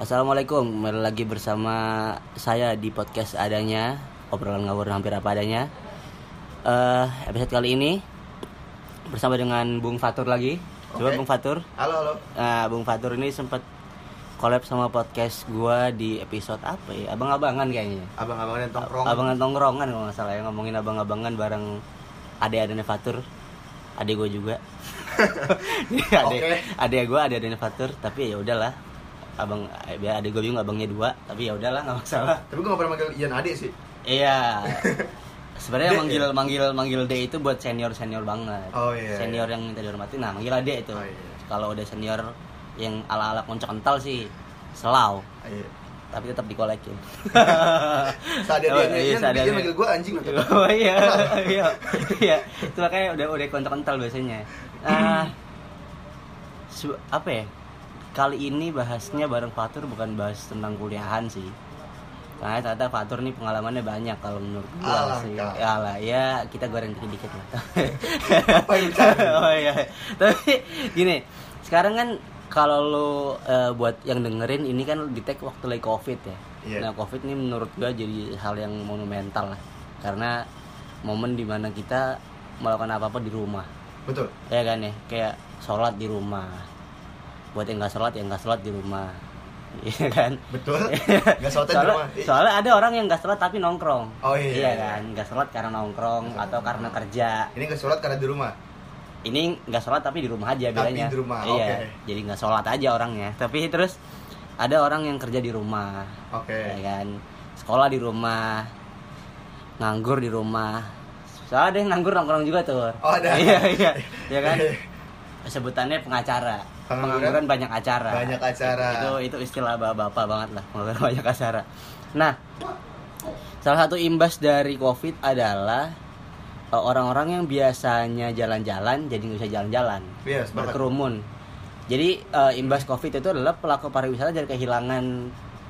Assalamualaikum, kembali lagi bersama saya di podcast adanya obrolan ngawur hampir apa adanya. Eh episode kali ini bersama dengan Bung Fatur lagi. Coba. Bung Fatur. Halo, halo. Nah, Bung Fatur ini sempat collab sama podcast gua di episode apa ya? Abang-abangan kayaknya. Abang-abangan yang tongkrong. Abangan tongkrongan kalau nggak salah ya ngomongin abang-abangan bareng adik-adiknya Fatur. Adik gue juga. Adik, Oke. adik gue adik-adiknya Fatur, tapi ya udahlah. Abang biar adik gue juga abangnya dua, tapi ya udahlah nggak masalah. Tapi gue gak pernah manggil Ian Ade sih. Iya. Sebenarnya manggil ya? manggil manggil D itu buat senior senior banget. Oh, iya, Senior iya. yang minta dihormati. Nah, manggil Ade itu. Oh, iya. Kalau udah senior yang ala-ala konco kental sih selau, Iya. tapi tetap dikolekin. Seadanya Oh, dia, iya, seadanya. dia manggil gue anjing. Oh iya, iya, iya. Itu makanya udah udah kontak kental biasanya. Ah, su- apa ya? Kali ini bahasnya bareng Fatur bukan bahas tentang kuliahan sih. Karena ternyata Fatur nih pengalamannya banyak kalau menurut gua Alangkah. sih. Ya lah, ya kita goreng dikit-dikit lah. Apa yang oh iya. Tapi gini, sekarang kan kalau lu eh, buat yang dengerin ini kan di tag waktu lagi Covid ya. Iya. Nah, Covid ini menurut gua jadi hal yang monumental lah. Karena momen di mana kita melakukan apa-apa di rumah. Betul. Ya kan ya, kayak sholat di rumah. Buat yang nggak sholat, yang nggak sholat di rumah. Iya kan? Betul. Gak sholat di soalnya, rumah. Ih, soalnya ada orang yang nggak sholat tapi nongkrong. Oh, iya, iya. kan, nggak sholat karena nongkrong atau karena kerja. Ini gak sholat karena di rumah. Ini nggak sholat tapi di rumah aja Tapi bedanya. di rumah, Iya, oke. jadi nggak sholat aja orangnya. Tapi terus ada orang yang kerja di rumah, Oke. ya kan, sekolah di rumah, nganggur di rumah. Soalnya ada yang nganggur nongkrong juga tuh. Oh, ada. Iya iya, ya kan. Sebutannya pengacara. Pengangguran? Pengangguran banyak acara. Banyak acara. Itu itu istilah bapak-bapak banget lah, pengangguran banyak acara. Nah, salah satu imbas dari covid adalah eh, orang-orang yang biasanya jalan-jalan jadi nggak bisa jalan-jalan sepakat. berkerumun jadi eh, imbas covid itu adalah pelaku pariwisata jadi kehilangan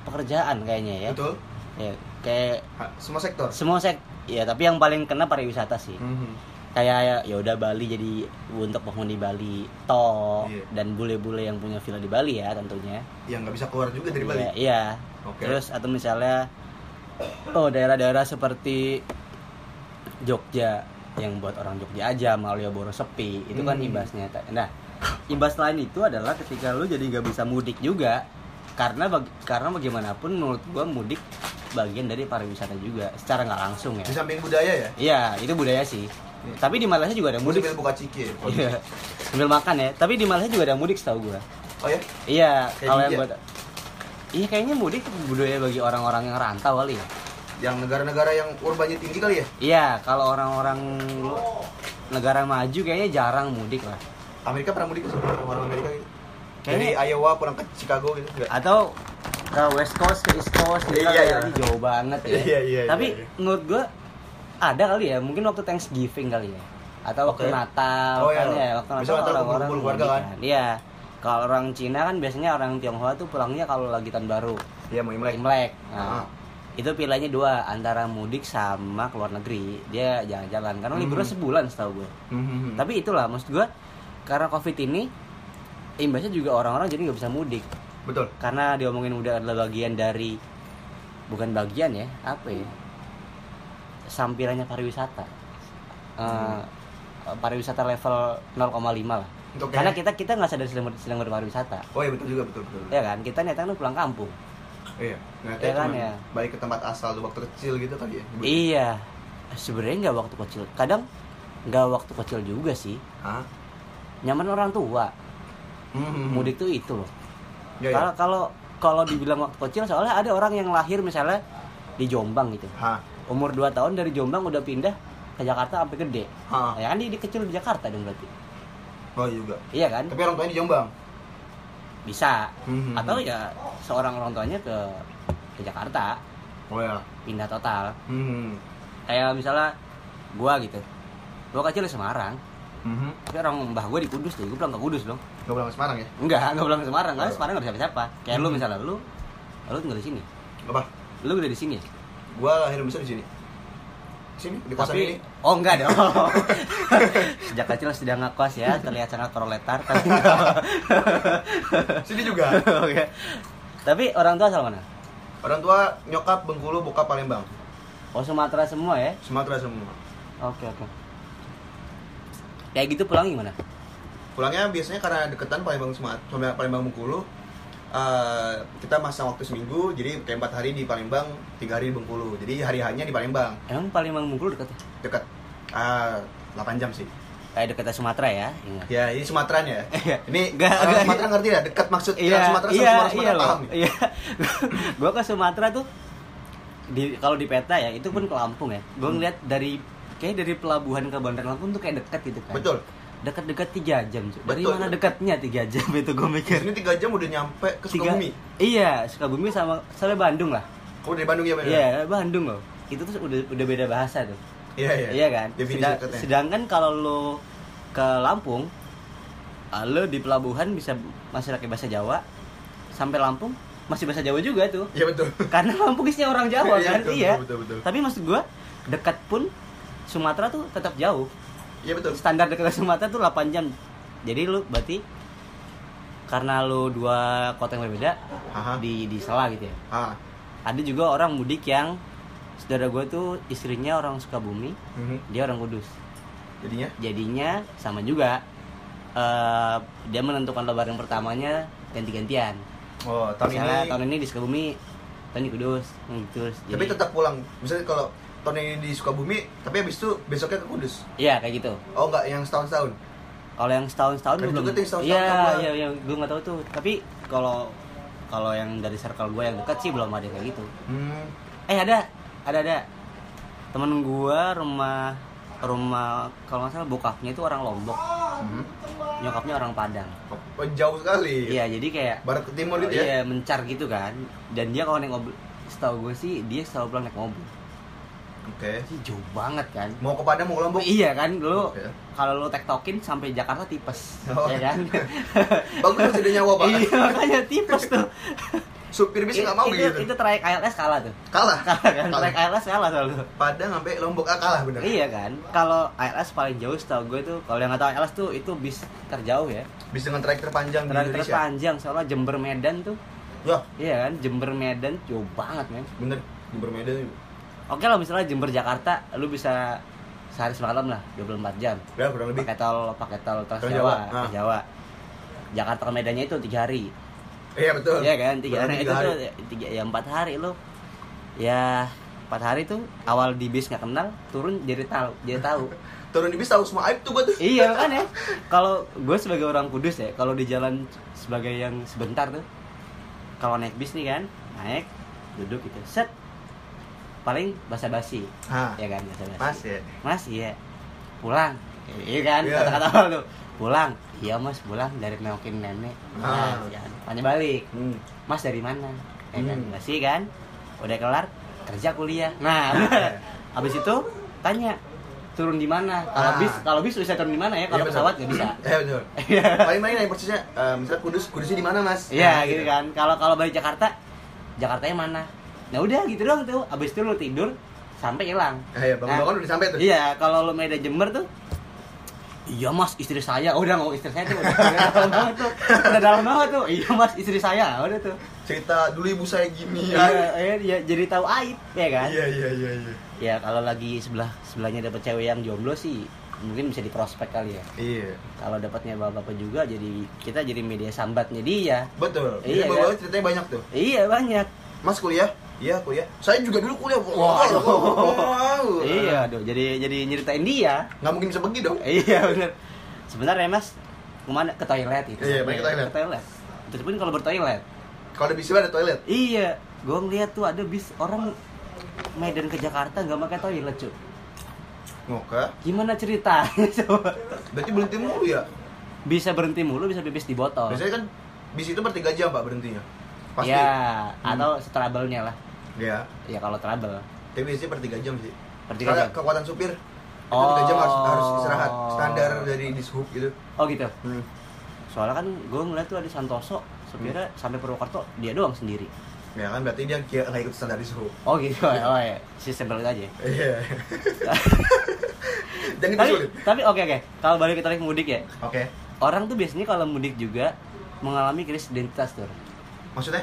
pekerjaan kayaknya ya Betul. ya kayak Ha, Semua sektor. semua sek ya tapi yang paling kena pariwisata sih Mhm. Kayak ya udah Bali jadi untuk penghuni Bali to Iya. dan bule-bule yang punya villa di Bali ya tentunya Yang gak bisa keluar juga dari Bali. Iya, iya. Oke. Terus atau misalnya oh daerah-daerah seperti Jogja yang buat orang Jogja aja Malioboro sepi itu kan Hmm. imbasnya. Nah, imbas lain itu adalah ketika lu jadi nggak bisa mudik juga karena bag- karena bagaimanapun menurut gua mudik bagian dari pariwisata juga secara nggak langsung ya. Di samping budaya ya. Iya, itu budaya sih. Iya. Tapi di Malaysia juga ada Mudik sambil buka ciki ya. Iya. Sambil makan ya. Tapi di Malaysia juga ada mudik setahu gua. Oh ya? Iya, kalau yang buat Iya kayaknya mudik budaya bagi orang-orang yang rantau kali ya. Yang negara-negara yang urbannya tinggi kali ya? Iya, kalau orang-orang negara maju kayaknya jarang mudik lah. Amerika pernah mudik orang Amerika gitu. Dari Kayaknya Iowa pulang ke Chicago gitu. Enggak. atau ke West Coast ke East Coast gitu Iya, kan, iya. jauh banget ya. Iya, iya, Tapi iya, iya. menurut gua ada kali ya, mungkin waktu Thanksgiving kali ya. Atau waktu Oke. Natal Oh, kan iya. ya, waktu Natal orang-orang keluarga kan? Iya. Kalau orang Cina kan biasanya orang Tionghoa tuh pulangnya kalau lagi tahun baru. Iya, mau Imlek. Imlek. Ah. Nah, itu pilihannya dua antara mudik sama keluar negeri. Dia jalan-jalan karena Hmm. liburan sebulan setahu gue. Mhm. Tapi itulah maksud gue karena covid ini imbasnya juga orang-orang jadi nggak bisa mudik betul. karena diomongin udah adalah bagian dari bukan bagian ya apa ya sampirannya pariwisata Eh, pariwisata level 0,5 lah Untuk karena kita kita nggak sadar sedang, sedang berpariwisata Oh iya betul juga betul betul. ya kan kita niatnya kan pulang kampung Iya. Nah, Iya kan, ya. Balik ke tempat asal waktu kecil gitu kali ya. Iya, sebenarnya nggak waktu kecil. Kadang nggak waktu kecil juga sih. Hah? Nyaman orang tua. Mhm. Mudik tuh itu loh. Ya, Kalau ya. kalau kalau dibilang waktu kecil, soalnya ada orang yang lahir misalnya di Jombang gitu. Hah? Umur 2 tahun dari Jombang udah pindah ke Jakarta sampai gede. Hah? Ya kan dia, dia kecil di Jakarta dong berarti. Oh iya juga. Iya kan? Tapi orang tuanya di Jombang. Bisa. Mhm. Atau ya seorang orang tuanya ke ke Jakarta Oh ya. pindah total. Mhm. Kayak misalnya gua gitu. Gua kecil di Semarang. Mhm. Tapi orang mbah gue di Kudus deh, gue pulang ke Kudus dong. Gak pulang ke Semarang ya? Enggak, enggak pulang ke Semarang, karena Oh. Semarang enggak ada siapa-siapa. Kayak lu Hmm. misalnya lu, lu tinggal di sini. Apa? Lu udah di sini. Gua lahir besar di sini. Sini di kosan Tapi ini. oh enggak dong. Sejak kecil sudah ngekos ya, terlihat sangat proletar tapi Sini juga. Oke. Tapi orang tua asal mana? Orang tua nyokap Bengkulu, bokap Palembang. Oh Sumatera semua ya? Sumatera semua. Oke oke. Kayak gitu pulang gimana? Pulangnya biasanya karena deketan Palembang Sumatera, Palembang Bengkulu. Eh, kita masa waktu seminggu, jadi kayak empat hari di Palembang, tiga hari di Bengkulu. Jadi hari hanya di Palembang, Emang Palembang Bengkulu dekat dekat ah 8 jam sih. Kayak dekatnya Sumatera ya? Ingat. Ya, ini Sumateraan ya. Iya. Ini orang nggak. Sumatera ngerti ya? Dekat maksud Iya, Sumatera sama iya, Sumatera, iya Sumatera loh. paham nih. Iya. gua ke Sumatera tuh di kalau di peta ya itu pun ke Lampung ya. Gua Hmm. ngeliat dari kayak dari pelabuhan ke Bandar Lampung tuh kayak dekat gitu kan. Betul. Dekat-dekat tiga jam. Cuy. Dari Betul. mana dekatnya tiga jam itu gue mikir. sini 3 jam udah nyampe ke Tiga- Sukabumi. Iya, Sukabumi sama sampai Bandung lah. Oh, dari Bandung ya, benar? Iya, Bandung loh. Itu tuh udah udah beda bahasa tuh. Iya, iya. Iya kan? Sedang- sedangkan kalau lo ke Lampung, ah, lo di pelabuhan bisa masih pakai bahasa Jawa, sampai Lampung masih bahasa Jawa juga tuh. Iya, betul. Karena Lampung isinya orang Jawa Iya, kan, iya. betul, betul, betul. Tapi maksud gua dekat pun Sumatera tuh tetap jauh. Iya, betul. Standar dekat Sumatera tuh 8 jam. Jadi lu berarti karena lu dua kota yang berbeda Aha. di di sela gitu ya. Ah. Ada juga orang mudik yang saudara gue tuh istrinya orang Sukabumi, Mhm. dia orang Kudus. Jadinya? jadinya sama juga eh dia menentukan lebaran pertamanya ganti-gantian Oh, tahun Misalnya ini tahun ini di Sukabumi tahun ini Kudus gitu tapi tetap pulang. Misalnya kalau tahun ini di Sukabumi, tapi habis itu besoknya ke Kudus. iya kayak gitu Oh, enggak yang setahun-setahun. kalau yang setahun setahun belum juga tuh iya tambah. iya iya gue nggak tahu tuh tapi kalau kalau yang dari circle gue yang dekat sih belum ada kayak gitu Hmm. eh ada ada ada temen gue rumah rumah kalau nggak salah bokapnya itu orang Lombok Hmm. nyokapnya orang Padang Oh, jauh sekali. iya jadi kayak Barat ke timur gitu ya. Iya, mencar gitu kan. Dan dia kalau naik mobil, setahu gue sih dia selalu pulang naik mobil. Oke. Sih jauh banget kan. Mau ke Padang mau ke Lombok? Iya kan, lu Oke. kalau lu tektokin sampai Jakarta tipes, Oh. ya kan? Bagus ada nyawa, Pak. iya, makanya tipes tuh. Supir bis nggak mau itu, gitu. itu trayek ILS kalah tuh. Kalah. Kalah kan, Kalah. trayek ILS kalah selalu. Padang sampai Lombok ah, kalah bener. Iya kan, kalau ILS paling jauh setahu gue tuh, kalau yang nggak tahu ILS tuh itu bis terjauh ya, Bis dengan trayek terpanjang di trayek Indonesia. terpanjang soalnya Jember Medan tuh, Ya, iya kan, Jember Medan jauh banget men. bener. Di Medan juga. Oke lah misalnya Jember Jakarta lu bisa sehari semalam lah 24 jam. Ya, kurang lebih. pakai tol pakai tol Trans Jawa, Jawa, ah. Jawa. Jakarta ke Medannya itu tiga hari. Iya, betul. Iya kan tiga hari. itu tuh tiga ya empat hari lu. Ya empat hari tuh awal di bis nggak kenal turun jadi tahu jadi tahu. Turun di bis tahu semua aib tuh gua tuh. iya kan ya kalau gue sebagai orang kudus ya kalau di jalan sebagai yang sebentar tuh kalau naik bis nih kan naik duduk gitu set paling basa-basi ya kan basa-basi Mas ya. Mas iya pulang iya kan Iya. kata-kata tuh pulang iya mas pulang dari nengokin nenek Ah. nah, ya kan. tanya balik Hmm. mas dari mana ya kan Hmm. masih kan udah kelar kerja kuliah nah habis itu tanya turun di mana kalau Ah. bis kalau bis bisa turun di mana ya kalau Iya, betul. pesawat nggak bisa Iya, betul. Iya. Paling main yang persisnya eh, misalnya Kudus, Kudusnya di mana, Mas? iya Nah, gitu kan kalau kalau balik Jakarta Jakartanya mana nah udah gitu doang tuh habis itu lu tidur sampai hilang Eh, ya, bangun-bangun udah sampai tuh. Iya, kalau lo Medan Jember tuh Iya mas, istri saya. Udah mau istri saya tuh udah, udah dalam banget tuh. Udah dalam banget tuh. Iya mas, istri saya. Udah tuh. Cerita dulu ibu saya gini Iya, ya. iya, iya, jadi tahu aib ya kan? Iya, iya, iya, iya. Ya kalau lagi sebelah sebelahnya dapat cewek yang jomblo sih mungkin bisa diprospek kali ya. Iya. Kalau dapatnya bapak-bapak juga jadi kita jadi media sambatnya dia. Betul. Iya, Iya, kan? bawa ceritanya banyak tuh. Iya banyak. Mas kuliah? Iya, kuliah. Saya juga dulu kuliah. Waduh. Wow. Iya, aduh, jadi jadi nyeritain dia. Nggak mungkin bisa pergi dong. iya bener sebenarnya mas ke mana ke toilet itu Iya, main ke toilet. ke toilet itu pun kalau bertoilet Kalau ada bis ada toilet. iya gue ngeliat tuh ada bis orang Medan ke Jakarta nggak pakai toilet cuy Ngoke. gimana ceritanya coba Berarti berhenti mulu ya? bisa berhenti mulu bisa pipis di botol Biasanya kan bis itu per 3 jam, Pak, berhentinya. Pasti. ya Hmm. atau trouble-nya lah Iya. ya kalau trouble Tapi biasanya per 3 jam sih. Per tiga Karena jam? kekuatan supir. Itu Oh. 3 jam harus, harus istirahat. Standar dari dishub gitu. oh gitu Hmm. soalnya kan gue ngeliat tuh ada Santoso supirnya sampai Purwokerto dia doang sendiri Ya kan berarti dia nggak ikut standar dishub. oh gitu oh ya sistem itu aja Iya. Jangan tapi disulit. tapi oke oke kalau balik ke tarik mudik ya Oke. orang tuh biasanya kalau mudik juga mengalami krisis identitas tuh Maksudnya?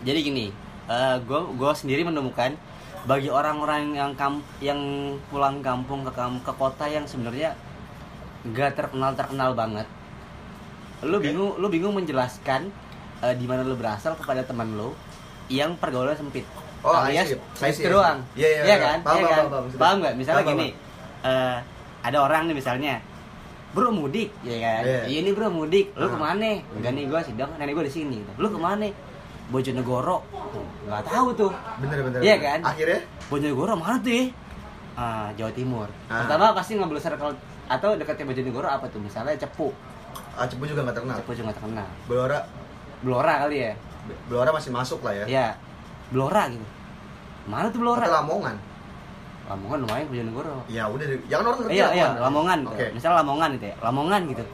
jadi gini gue gue sendiri menemukan bagi orang-orang yang kam yang pulang kampung ke kam ke kota yang sebenarnya gak terkenal terkenal banget. Lu Oke. bingung lu bingung menjelaskan eh, di mana lu berasal kepada teman lu yang pergaulan sempit. Oh, alias see. doang. Iya, Iya iya. kan? Paham, Iya paham, kan? paham, paham. paham nggak? Misalnya Paham, gini eh, ada orang nih misalnya bro mudik. Ya kan? Iya. iya nih bro mudik. Lu Ah. ke mana? Enggak nih gua sidang. Nenek gua di sini. Lu ke mana Bojonegoro nggak tahu tuh bener bener Iya kan? akhirnya Bojonegoro mana tuh ya? Ah, Jawa Timur. Ah. Pertama pasti ngambil circle atau dekatnya Bojonegoro apa tuh? Misalnya Cepu. ah, Cepu juga nggak terkenal Cepu juga nggak terkenal. Blora Blora kali ya? Blora masih masuk lah ya Ya. Blora gitu. Mana tuh Blora? atau Lamongan Lamongan lumayan Bojonegoro. ya udah jangan orang ngerti Iya, iya, Lamongan. Gitu. Misalnya Lamongan gitu ya. Lamongan gitu.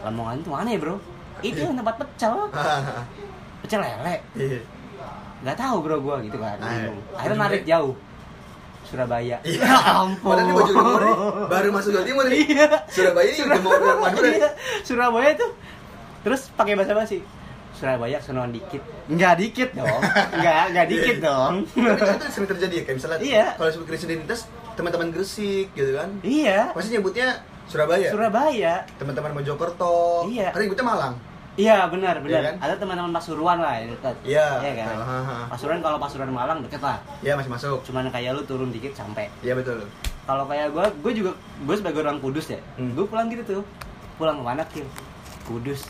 Lamongan itu mana ya, Bro? Itu yang tempat pecel. Pecel lele. Iya. Nggak tahu, Bro, gua gitu kan. Ah, Bingung. iya. Akhirnya narik jauh. Surabaya. Iya. Ya ampun. Padahal nih, baru masuk Jawa Timur nih. Iya. Surabaya ini udah mau ke Madura. Iya, Surabaya tuh terus pakai bahasa basi Surabaya sonoan dikit nggak dikit dong nggak nggak dikit Iya. dong Tapi itu sering terjadi ya, kayak misalnya Iya. kalau disebut krisis identitas, teman-teman Gresik gitu kan. iya Pasti nyebutnya Surabaya. Surabaya Teman-teman Mojokerto. Iya. Kadang nyebutnya Malang. Iya benar benar Iya kan? ada teman-teman Pasuruan lah yang dekat Iya. iya kan Hahaha. Pasuruan kalau Pasuruan Malang deket lah Iya masih masuk. cuman kayak lu turun dikit sampai Iya betul. kalau kayak gue gue juga gue sebagai orang kudus ya Hmm. gue pulang gitu tuh pulang ke mana Kil? kudus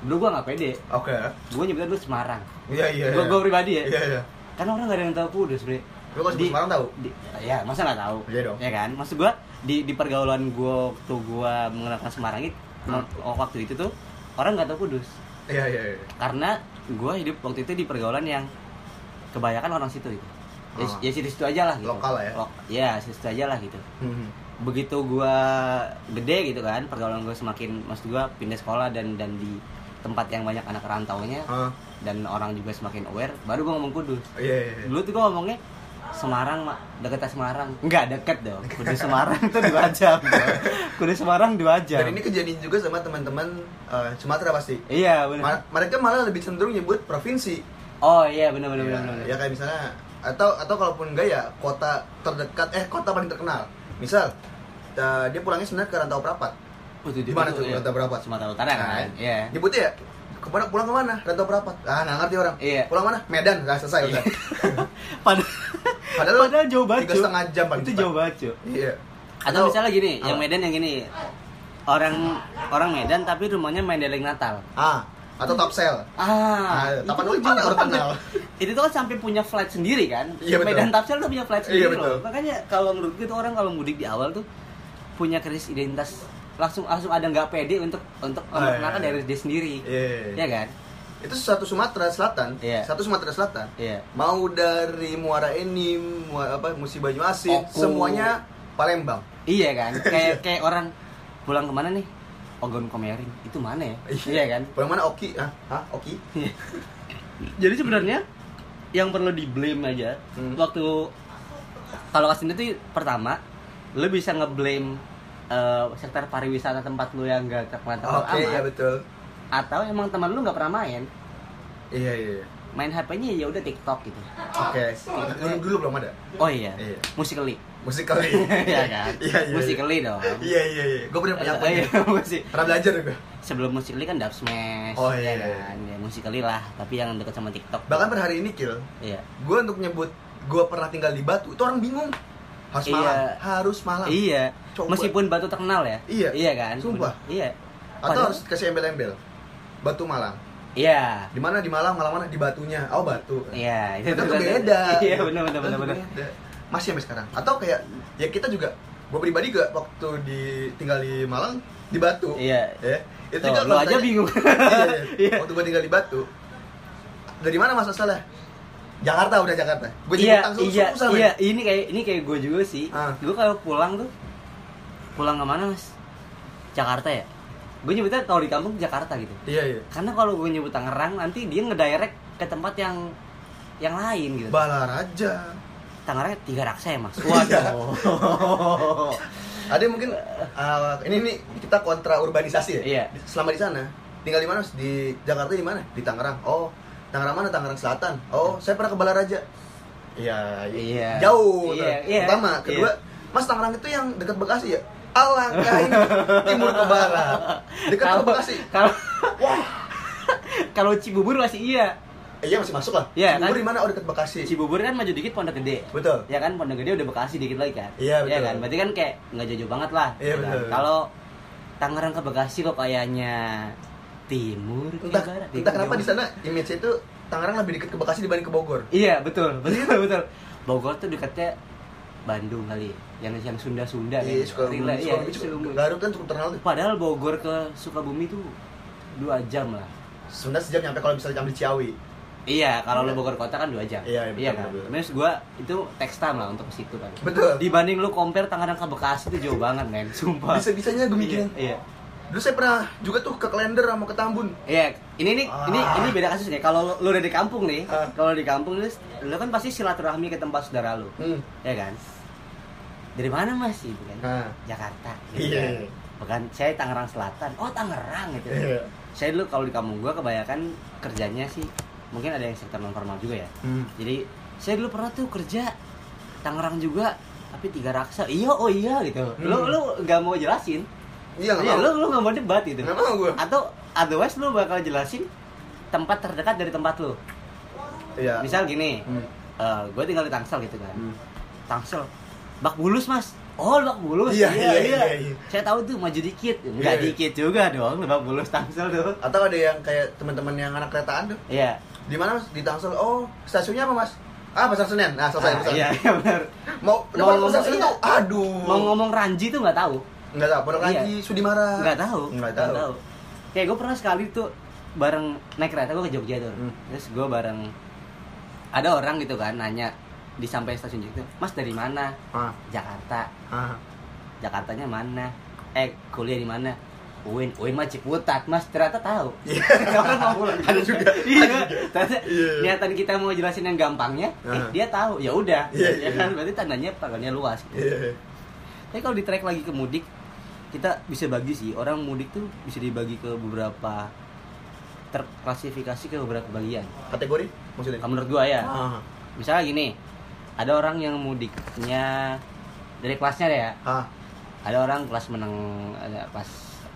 dulu gue nggak pede Oke. gue nyebutnya dulu Semarang Iya iya. gue iya. gue pribadi ya Iya iya. karena orang gak ada yang tahu kudus bre Lu kalau sebut Semarang tahu? di, ya masa nggak tahu Iya dong. ya kan maksud gua di di pergaulan gua waktu gua mengenalkan Semarang itu Hmm. waktu itu tuh orang nggak tahu kudus Iya iya iya. karena gua hidup waktu itu di pergaulan yang kebanyakan orang situ gitu ya, Oh. ya situ-situ aja lah gitu Lokal lah ya? Lok- ya situ aja lah gitu Hmm. begitu gua gede gitu kan pergaulan gua semakin maksud gua pindah sekolah dan dan di tempat yang banyak anak rantaunya Ah, dan orang juga semakin aware baru gua ngomong kudus iya iya. iya. dulu tuh gua ngomongnya Semarang mak deket Semarang nggak deket dong kudu Semarang tuh dua jam kudu Semarang dua jam Dan ini kejadian juga sama teman-teman eh, Sumatera pasti. iya benar Ma- mereka malah lebih cenderung nyebut provinsi. oh iya benar benar ya, benar ya kayak misalnya atau atau kalaupun enggak ya kota terdekat eh kota paling terkenal. Misal eh, dia pulangnya sebenarnya ke Rantau Prapat. Oh, itu- Di mana itu, tuh iya. Rantau Prapat? Sumatera Utara kan iya Nyebutnya ya ke mana pulang ke mana? Rantau Prapat. Ah nggak ngerti orang. Iya. Pulang mana? Medan. Nah, selesai udah. padahal Padahal padahal jauh banget tiga setengah jam paling itu jauh banget. Iya. atau misalnya gini yang Apa? Medan yang gini orang orang Medan tapi rumahnya Mendeleng Natal Ah, atau top sell. Ah, Ah, tapan itu ulik tuh mana juga orang kenal? Itu tuh kan sampai punya flight sendiri kan? Iya, betul. Medan Tapsel tuh punya flight Iya, sendiri betul. loh. Makanya kalau menurut gue tuh orang kalau mudik di awal tuh punya krisis identitas langsung langsung ada nggak pede untuk untuk Ah, iya, memperkenalkan iya. dari dia sendiri. Iya. Iya kan? Itu satu Sumatera Selatan. Iya. Satu Sumatera Selatan. Iya. Mau dari Muara Enim, Muara apa Musi Banyu Asin, Oku. semuanya Palembang. Iya kan? kayak kayak orang pulang ke mana nih? Ogon Komering. Itu mana ya? iya kan? Pulang mana Oki? Hah? Hah? Oki? Jadi sebenarnya yang perlu di blame aja Hmm. waktu kalau ke sini tuh pertama lu bisa ngeblame eh, sektor pariwisata tempat lu yang gak terkenal Oke, amat ya betul. atau emang teman lu nggak pernah main Iya, iya. iya. main HP-nya ya udah TikTok gitu Oke. Dulu, dulu belum ada. oh iya, Iya. musikali Musik kali. Iya kan Iya, iya. musikali dong Iya, iya, iya. Gue pernah punya Eh, iya, musik Pernah belajar gue. sebelum musikali kan dub smash Oh, ya iya, iya. kan ya, musikali lah tapi yang deket sama TikTok Bahkan per hari ini kill, iya gue untuk nyebut gue pernah tinggal di Batu, itu orang bingung. Harus Iya. Malang, harus Malang. iya Coba. meskipun batu terkenal ya Iya. iya kan Sumpah. iya Atau Padahal- harus kasih embel-embel. Batu Malang. iya Di mana di Malang, Malang mana? Di Batunya. Oh, Batu. Iya, itu, itu beda. Iya, benar benar benar benar. Masih sampai sekarang. Atau kayak ya kita juga gue pribadi juga waktu di tinggal di Malang di Batu. Iya. Ya. Itu Tuh, juga kalau aja bingung. iya, iya. Iya. Waktu gue tinggal di Batu. Dari mana Mas asalnya? Jakarta udah Jakarta. Gue Iya, langsung iya, susah, iya. men. Ini kayak ini kayak gue juga sih. Ah. Gue kalau pulang tuh pulang ke mana mas? Jakarta ya. Gue nyebutnya kalau di kampung Jakarta gitu. Iya, iya. Karena kalau gue nyebut Tangerang nanti dia ngedirect ke tempat yang yang lain gitu. Balaraja. Tangerang tiga raksa ya mas. Iya. Waduh. Ada mungkin uh, ini nih kita kontra urbanisasi ya. Iya. Selama di sana tinggal di mana? Mas? Di Jakarta di mana? Di Tangerang. Oh, Tangerang mana Tangerang Selatan oh saya pernah ke Balaraja iya Iya. jauh Iya, iya. pertama kedua Mas Tangerang itu yang dekat Bekasi ya Alangkah ini timur ke barat dekat ke Bekasi Kalau wah kalau Cibubur masih iya. eh, iya masih masuk lah Iya, Cibubur kan? di mana oh dekat Bekasi Cibubur kan maju dikit Pondok Gede. betul Ya kan Pondok Gede udah Bekasi dikit lagi kan? Iya, betul. kan? Berarti kan kayak nggak jauh-jauh banget lah. Iya, gitu kan. betul. Kalau Tangerang ke Bekasi kok kayaknya timur ke entah barat. entah kenapa di sana image itu Tangerang lebih dekat ke Bekasi dibanding ke Bogor Iya, betul. Betul, betul. Bogor tuh dekatnya Bandung kali ya. Yang yang Sunda-Sunda iya kan. suka Rila, iya, Sukabumi. Garut kan cukup terkenal tuh Padahal Bogor ke Sukabumi tuh dua jam lah. sebenarnya sejam nyampe kalau misalnya ambil Ciawi Iya, kalau Iya. lo Bogor kota kan dua jam. Iya, iya, betul, kan. Terus gua itu text time lah untuk ke situ kan. betul Dibanding lu compare Tangerang ke Bekasi itu jauh banget, men. Sumpah. bisa bisanya gue mikirin Iya. Dulu saya pernah juga tuh ke Klender sama ke Tambun Iya, ini nih, ini Ah. ini beda kasus nih. Kalau lu, lu udah di kampung nih, Ah. kalau di kampung lu, lu kan pasti silaturahmi ke tempat saudara lu, hmm. ya kan? Dari mana mas? Gitu kan? nah Jakarta. Gitu Iya. kan. Bukan, saya Tangerang Selatan. Oh Tangerang gitu. Iya. Saya dulu kalau di kampung gua kebanyakan kerjanya sih, mungkin ada yang sektor non formal juga ya. Hmm. Jadi saya dulu pernah tuh kerja Tangerang juga, tapi tiga raksa. Iya, oh iya gitu. Lu Hmm. lu nggak mau jelasin? Iya nggak Iya, lu lu nggak mau debat gitu. nggak mau gue Atau otherwise lu bakal jelasin tempat terdekat dari tempat lu. iya Misal gini, Hmm. gue tinggal di Tangsel gitu kan. Hmm. Tangsel, Bak Bulus mas. Oh, Bak Bulus. Iya, iya, iya, iya. Saya tahu tuh maju dikit. Enggak Iya. dikit juga dong, Bak Bulus Tangsel tuh. atau ada yang kayak teman-teman yang anak keretaan tuh Iya. di mana mas di Tangsel oh stasiunnya apa mas ah pasar Senen nah selesai Ah, selesai. iya, iya benar. mau Mau mau ngomong- pasar Senen iya. tuh aduh Mau ngomong Ranji tuh nggak tahu. Nggak tahu pernah Iya. lagi Sudimara Nggak tahu. nggak tahu Kayak gue pernah sekali tuh bareng naik kereta gue ke Jogja tuh. Hmm. Terus gue bareng ada orang gitu kan nanya di sampai stasiun Jogja, Mas dari mana? ah Jakarta. ah Jakartanya mana? Eh, kuliah di mana? UIN, UIN mah Ciputat, Mas ternyata tahu. Iya. Mau pulang. Ada juga. Iya. Ternyata Iya. niatan kita mau jelasin yang gampangnya, eh Ah. dia tahu. Ya udah. Iya, Ya iya. kan berarti tandanya pangkalnya luas. iya Tapi kalau di track lagi ke mudik, kita bisa bagi sih. Orang mudik tuh bisa dibagi ke beberapa terklasifikasi ke beberapa bagian. kategori maksudnya menurut gua ya. ah Misalnya gini, ada orang yang mudiknya dari kelasnya deh ya. ah ada orang kelas meneng ada kelas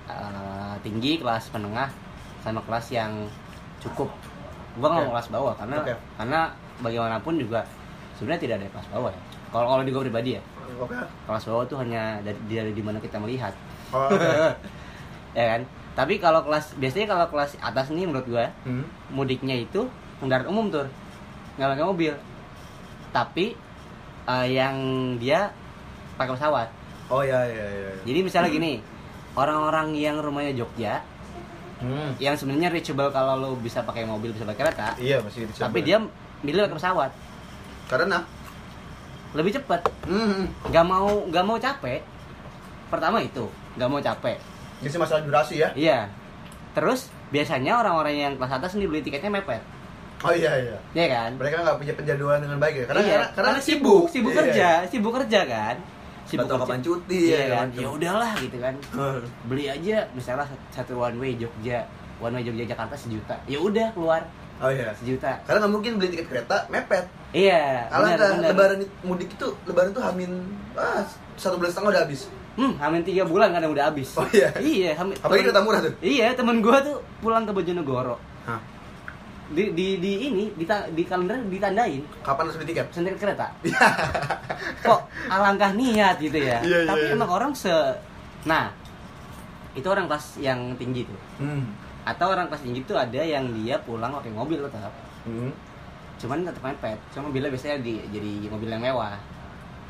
eh, tinggi kelas menengah sama kelas yang cukup gua nggak Oke. mau kelas bawah karena Oke. karena bagaimanapun juga sebenarnya tidak ada kelas bawah ya kalau kalau di gua pribadi ya oke kelas bawah tuh hanya dari dari di mana kita melihat. Oh, oke ya kan? Tapi kalau kelas biasanya kalau kelas atas nih menurut gua hmm. mudiknya itu kendaraan umum tuh. Nggak pakai mobil. Tapi eh, yang dia pakai pesawat. Oh iya iya iya Jadi misalnya gini, orang-orang yang rumahnya Jogja, hmm. yang sebenarnya reachable kalau lo bisa pakai mobil, bisa pakai kereta, iya masih tapi dia milih pakai pesawat, karena lebih cepat, hmm. nggak mau nggak mau capek. Pertama itu, nggak mau capek. sih masalah durasi ya Iya. Terus biasanya orang-orang yang kelas atas nih beli tiketnya mepet, oh iya iya ya kan? mereka nggak punya penjadwalan dengan baik ya karena Iya, karena, karena sibuk sibuk Iya. kerja, sibuk kerja kan? Sibuk kerja. kapan cuti Iya ya, kan? Ya udahlah gitu kan. Hmm. Beli aja misalnya satu one way Jogja, one way Jogja Jakarta sejuta. Ya udah keluar oh iya sejuta. karena nggak mungkin beli tiket kereta mepet Iya. Benar, nggak, lebaran mudik itu lebaran tuh hamin ah, satu bulan setengah udah habis Hmm, hamin tiga bulan kan udah habis. Oh, iya? Iya, hamin. apalagi temen- kereta murah tuh Iya, temen gua tuh pulang ke Bojonegoro. Hah? Di di di ini di, ta- di kalender ditandain kapan harus beli tiket sendiri kereta. Kok alangkah niat gitu ya. Iya, iya, Tapi iya. emang orang se Nah, itu orang kelas yang tinggi tuh. hmm. Atau orang kelas tinggi tuh ada yang dia pulang pakai mobil tetap. Hmm. Cuman tetap mepet. Cuma mobilnya biasanya di, jadi mobil yang mewah.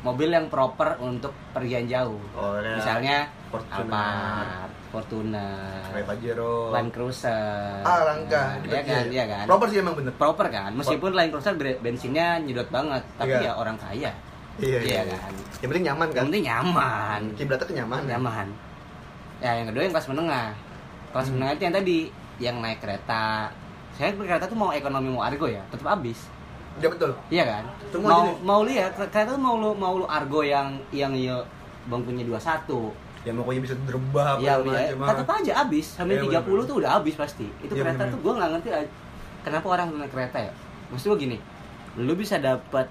Mobil yang proper untuk pergian jauh. oh ya. Misalnya Fortuner. Alphard, Fortuner, Pajero Land Cruiser. ah langkah Iya kan, iya kan. proper sih emang bener Proper kan. Meskipun Land Cruiser bensinnya nyedot banget, tapi Iya. ya orang kaya. iya, Iya iya, kan. yang penting nyaman kan Yang penting nyaman. kiblatnya kenyamanan Nyaman. Ya, yang kedua yang kelas menengah. Kelas menengah itu yang tadi yang naik kereta. Saya berkereta tuh mau ekonomi mau argo ya, tetap habis. ya betul Iya kan? Semua mau jenis. mau lihat kereta tuh mau lu mau lu argo yang yang ya bangkunya 21. ya pokoknya bisa apa Ya, ya, tetap aja habis. Sampai Iya, 30 bener. tuh udah habis pasti. Itu Iya, kereta bener. tuh gua nggak ngerti kenapa orang naik kereta ya maksud gue gini lu bisa dapat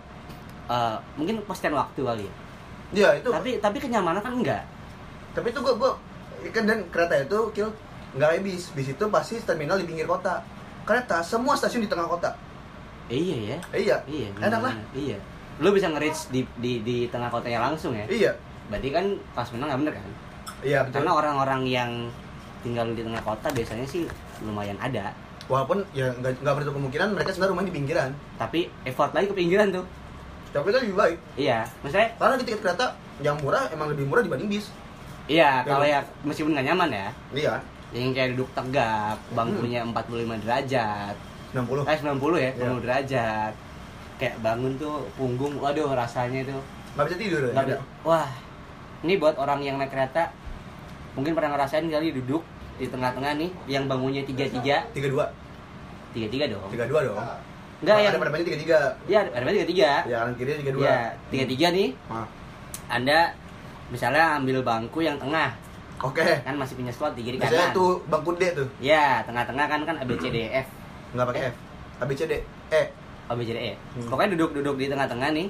eh, mungkin kepastian waktu kali ya Iya itu. tapi tapi kenyamanan kan enggak Tapi itu gua gua kan dan kereta itu kill nggak kayak bis. Bis itu pasti terminal di pinggir kota. Kereta semua stasiun di tengah kota. Eh, iya ya Eh, iya. iya Enak lah. iya lu bisa nge-reach di, di di tengah kotanya langsung ya Iya. berarti kan pas menang nggak bener kan Iya betul. karena orang-orang yang tinggal di tengah kota biasanya sih lumayan ada Walaupun ya nggak nggak berarti kemungkinan mereka sebenarnya rumahnya di pinggiran. tapi effort lagi ke pinggiran tuh Tapi kan lebih baik. iya maksudnya Karena di tiket kereta yang murah emang lebih murah dibanding bis. iya Ya, kalau Bang. ya meskipun nggak nyaman ya Iya. Yang kayak duduk tegak bangkunya 45 derajat 60. eh 90 ya Iya. 90 derajat kayak bangun tuh punggung waduh rasanya tuh Nggak bisa tidur. nggak ya? wah ini buat orang yang naik kereta mungkin pernah ngerasain kali duduk di tengah-tengah nih yang bangunnya tiga tiga Tiga dua. tiga tiga dong Tiga dua dong. enggak Ada yang pada banyak tiga tiga. ya ada tiga tiga Ya kanan kiri tiga dua. ya tiga tiga nih Ah. anda misalnya ambil bangku yang tengah Oke. kan masih punya slot di kiri Biasanya kanan tuh bangku D tuh. ya tengah-tengah kan kan A B C D E F Nggak pakai F. A B C D E. A B C D E Hmm. pokoknya duduk-duduk di tengah-tengah nih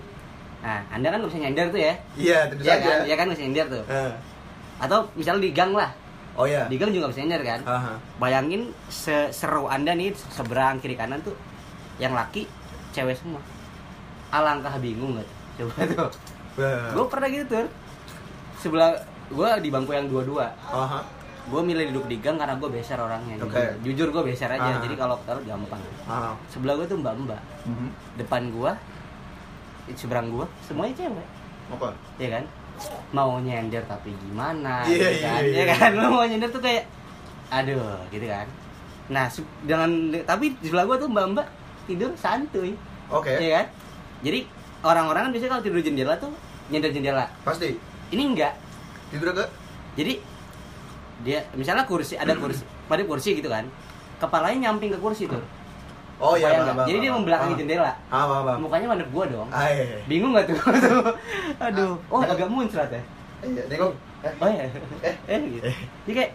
nah anda kan nggak bisa nyender tuh ya Iya, tentu Iya saja. kan, ya kan nggak bisa nyender tuh. Eh. Atau misalnya di gang lah, Oh iya. di gang juga bisa nyender kan. Aha. Bayangin se- seru anda nih seberang kiri kanan tuh, yang laki cewek semua. Alangkah bingung gak tuh? Coba tuh. Gue pernah gitu tuh. Sebelah gue di bangku yang dua-dua. Gue milih duduk di gang karena gue beser orangnya. Oke. Jujur, gue beser aja. Ah. Jadi kalau taruh gampang. Aha. Sebelah gue tuh mbak-mbak. Mhm. Depan gue, seberang gue, semuanya cewek. Apa? ya kan mau nyender tapi gimana Iya, gitu kan iya, iya. ya kan lu mau nyender tuh kayak aduh gitu kan nah dengan tapi di sebelah gua tuh mbak mbak tidur santuy Oke. ya kan jadi orang-orang kan biasanya kalau tidur jendela tuh nyender jendela Pasti. ini enggak Tidur ke? jadi dia misalnya kursi ada kursi pada kursi gitu kan kepalanya nyamping ke kursi tuh Oh iya, jadi dia membelakangi jendela Ah, paham. mukanya madep gua dong Ah, iya, iya. bingung gak tuh aduh oh agak muncrat ya Iya, nengok. Eh, Oh iya. Eh. Eh gitu. Jadi kayak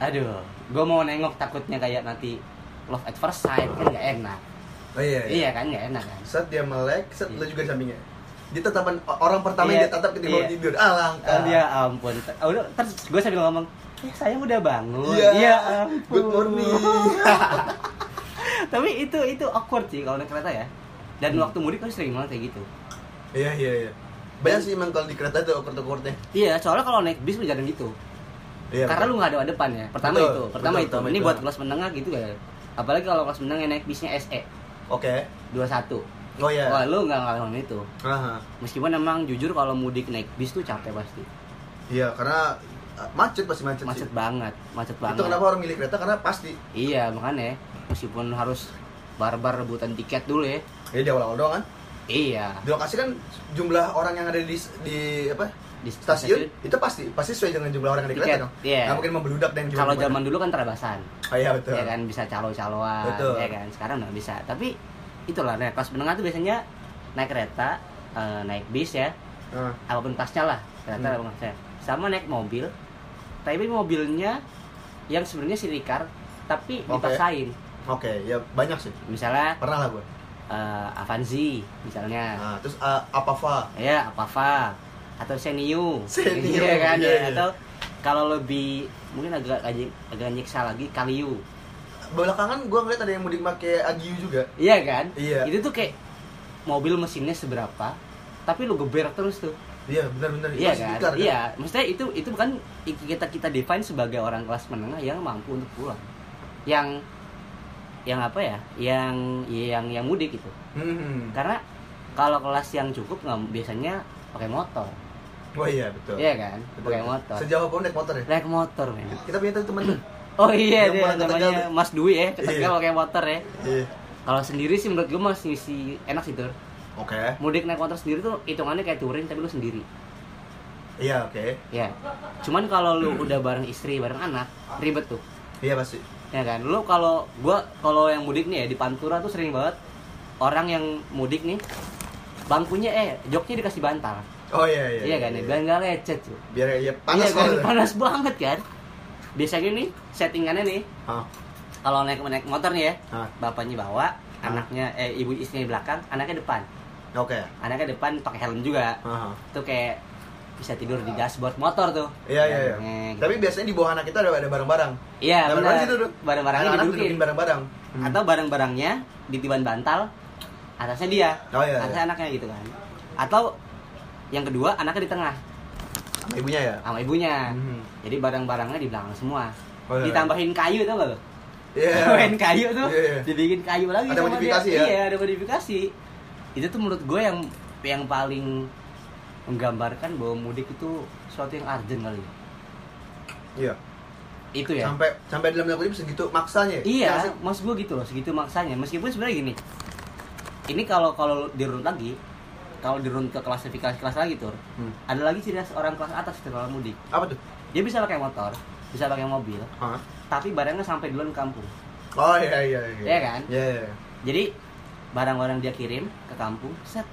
aduh, gue mau nengok takutnya kayak nanti love at first sight kan nggak enak. Oh iya, Iya kan nggak enak kan. Set dia melek, set Iya. lu juga sampingnya. Dia tatapan orang pertama yang Iya, dia tatap ketika iya. tidur. Alangkah. Oh, dia ampun. Oh, udah terus gue sambil ngomong, eh sayang udah bangun. Iya. Iya ampun. Good morning. Tapi itu itu awkward sih kalau naik kereta ya. Dan Hmm. waktu mudik kan sering banget kayak gitu. Iya, iya, iya. Banyak sih emang kalau di kereta tuh awkward-awkwardnya. Iya, soalnya kalau naik bis jarang gitu. Iya. Karena betul. lu nggak ada depan ya. Pertama Betul, itu, pertama betul, itu. pertama Ini itu. buat kelas menengah gitu ya. Apalagi kalau kelas menengah yang naik bisnya SE Oke. 21. Oh iya. Wah, lu nggak ngalamin itu. Aha. Meskipun emang jujur kalau mudik naik bis tuh capek pasti. Iya, karena uh, macet pasti macet, Macet sih. banget, macet banget. Itu kenapa orang milih kereta karena pasti. Iya, makanya meskipun harus barbar rebutan tiket dulu ya. Ya di awal-awal doang kan. Iya. Di lokasi kan jumlah orang yang ada di di apa? Di Stasiun itu pasti pasti sesuai dengan jumlah orang yang ada di Tiket, kereta dong. iya. Nggak mungkin membludak dan Kalau zaman dulu kan terabasan. Oh, iya betul. Ya kan bisa calo-caloan, Betul. ya kan. Sekarang nggak bisa. Tapi itulah naik kelas menengah tuh biasanya naik kereta, eh, naik bis ya, Nah, apa pun kelasnya lah, kereta Hmm. apa pun kelasnya. Sama naik mobil. Tapi mobilnya yang sebenarnya sirikar tapi Oke. dipaksain. Oke, ya banyak sih. Misalnya Pernah lah gue. eh, Avanzi misalnya. Nah, terus uh, Apava. Ya, Apava atau Senio. Senio, Iya kan iya, ya. iya. Atau kalau lebih mungkin agak agak, agak nyiksa lagi Kaliu. Belakangan gue ngeliat ada yang mudik pakai Agiu juga. Iya kan? Iya. Itu tuh kayak mobil mesinnya seberapa, tapi lu geber terus tuh. Iya, benar-benar. Iya kan? dikar, Iya, maksudnya itu itu bukan kita kita define sebagai orang kelas menengah yang mampu untuk pulang. Yang yang apa ya? Yang yang yang mudik itu. Hmm. Karena kalau kelas yang cukup nggak biasanya pakai motor. Oh iya, betul. Iya kan? Betul. Pakai motor. Sejauh pun naik motor ya. Naik motor, men. Kita punya teman. Oh iya Yang dia namanya. Mas Dwi ya, ke Iya. Tegal pakai motor ya. Iya. Kalau sendiri sih menurut gue masih si enak sih tuh. Oke. Mudik naik motor sendiri tuh hitungannya kayak touring tapi lu sendiri. Iya, oke. Ya. Cuman kalau lu udah bareng istri, bareng anak, ribet tuh. Iya pasti. Ya kan? Lu kalau gua kalau yang mudik nih ya di Pantura tuh sering banget orang yang mudik nih bangkunya eh joknya dikasih bantal. Oh iya iya. Iya kan? ya? Biar nggak lecet tuh. Biar ya panas iya kan? Panas banget kan? Biasanya nih settingannya nih Ah. kalau naik naik motor nih ya Hah. bapaknya bawa anaknya eh ibu istrinya di belakang anaknya depan Oke. anaknya depan pakai helm juga Aha. tuh kayak bisa tidur di dashboard motor tuh Iya iya iya. Nah, gitu. Tapi biasanya di bawah anak kita ada ada barang-barang. iya benar barang situ tuh. barang-barangnya didudukin dudukin barang-barang. Hmm. atau barang-barangnya ditiban bantal atasnya dia Oh, iya, atasnya iya. anaknya gitu kan atau yang kedua anaknya di tengah sama ibunya ya. sama ibunya Mhm. jadi barang-barangnya di belakang semua Oh, iya. ditambahin kayu tuh lo Iya. tambahin kayu tuh Iya, iya. dibikin kayu lagi Ada sama modifikasi dia. ya? iya ada modifikasi itu tuh menurut gue yang yang paling menggambarkan bahwa mudik itu suatu yang urgent kali ya. Iya. itu ya Sampai sampai dalam kutip segitu maksanya. ya? Iya, sih? mas gue gitu loh, segitu maksanya. Meskipun sebenarnya gini, ini kalau kalau dirunut lagi, kalau dirunut ke klasifikasi kelas lagi tuh, Hmm. ada lagi ciri khas orang kelas atas itu kalau mudik. Apa tuh? Dia bisa pakai motor, bisa pakai mobil, Hah? tapi barangnya sampai duluan ke kampung. Oh iya iya iya. Iya kan? Iya iya. Jadi barang-barang dia kirim ke kampung, set,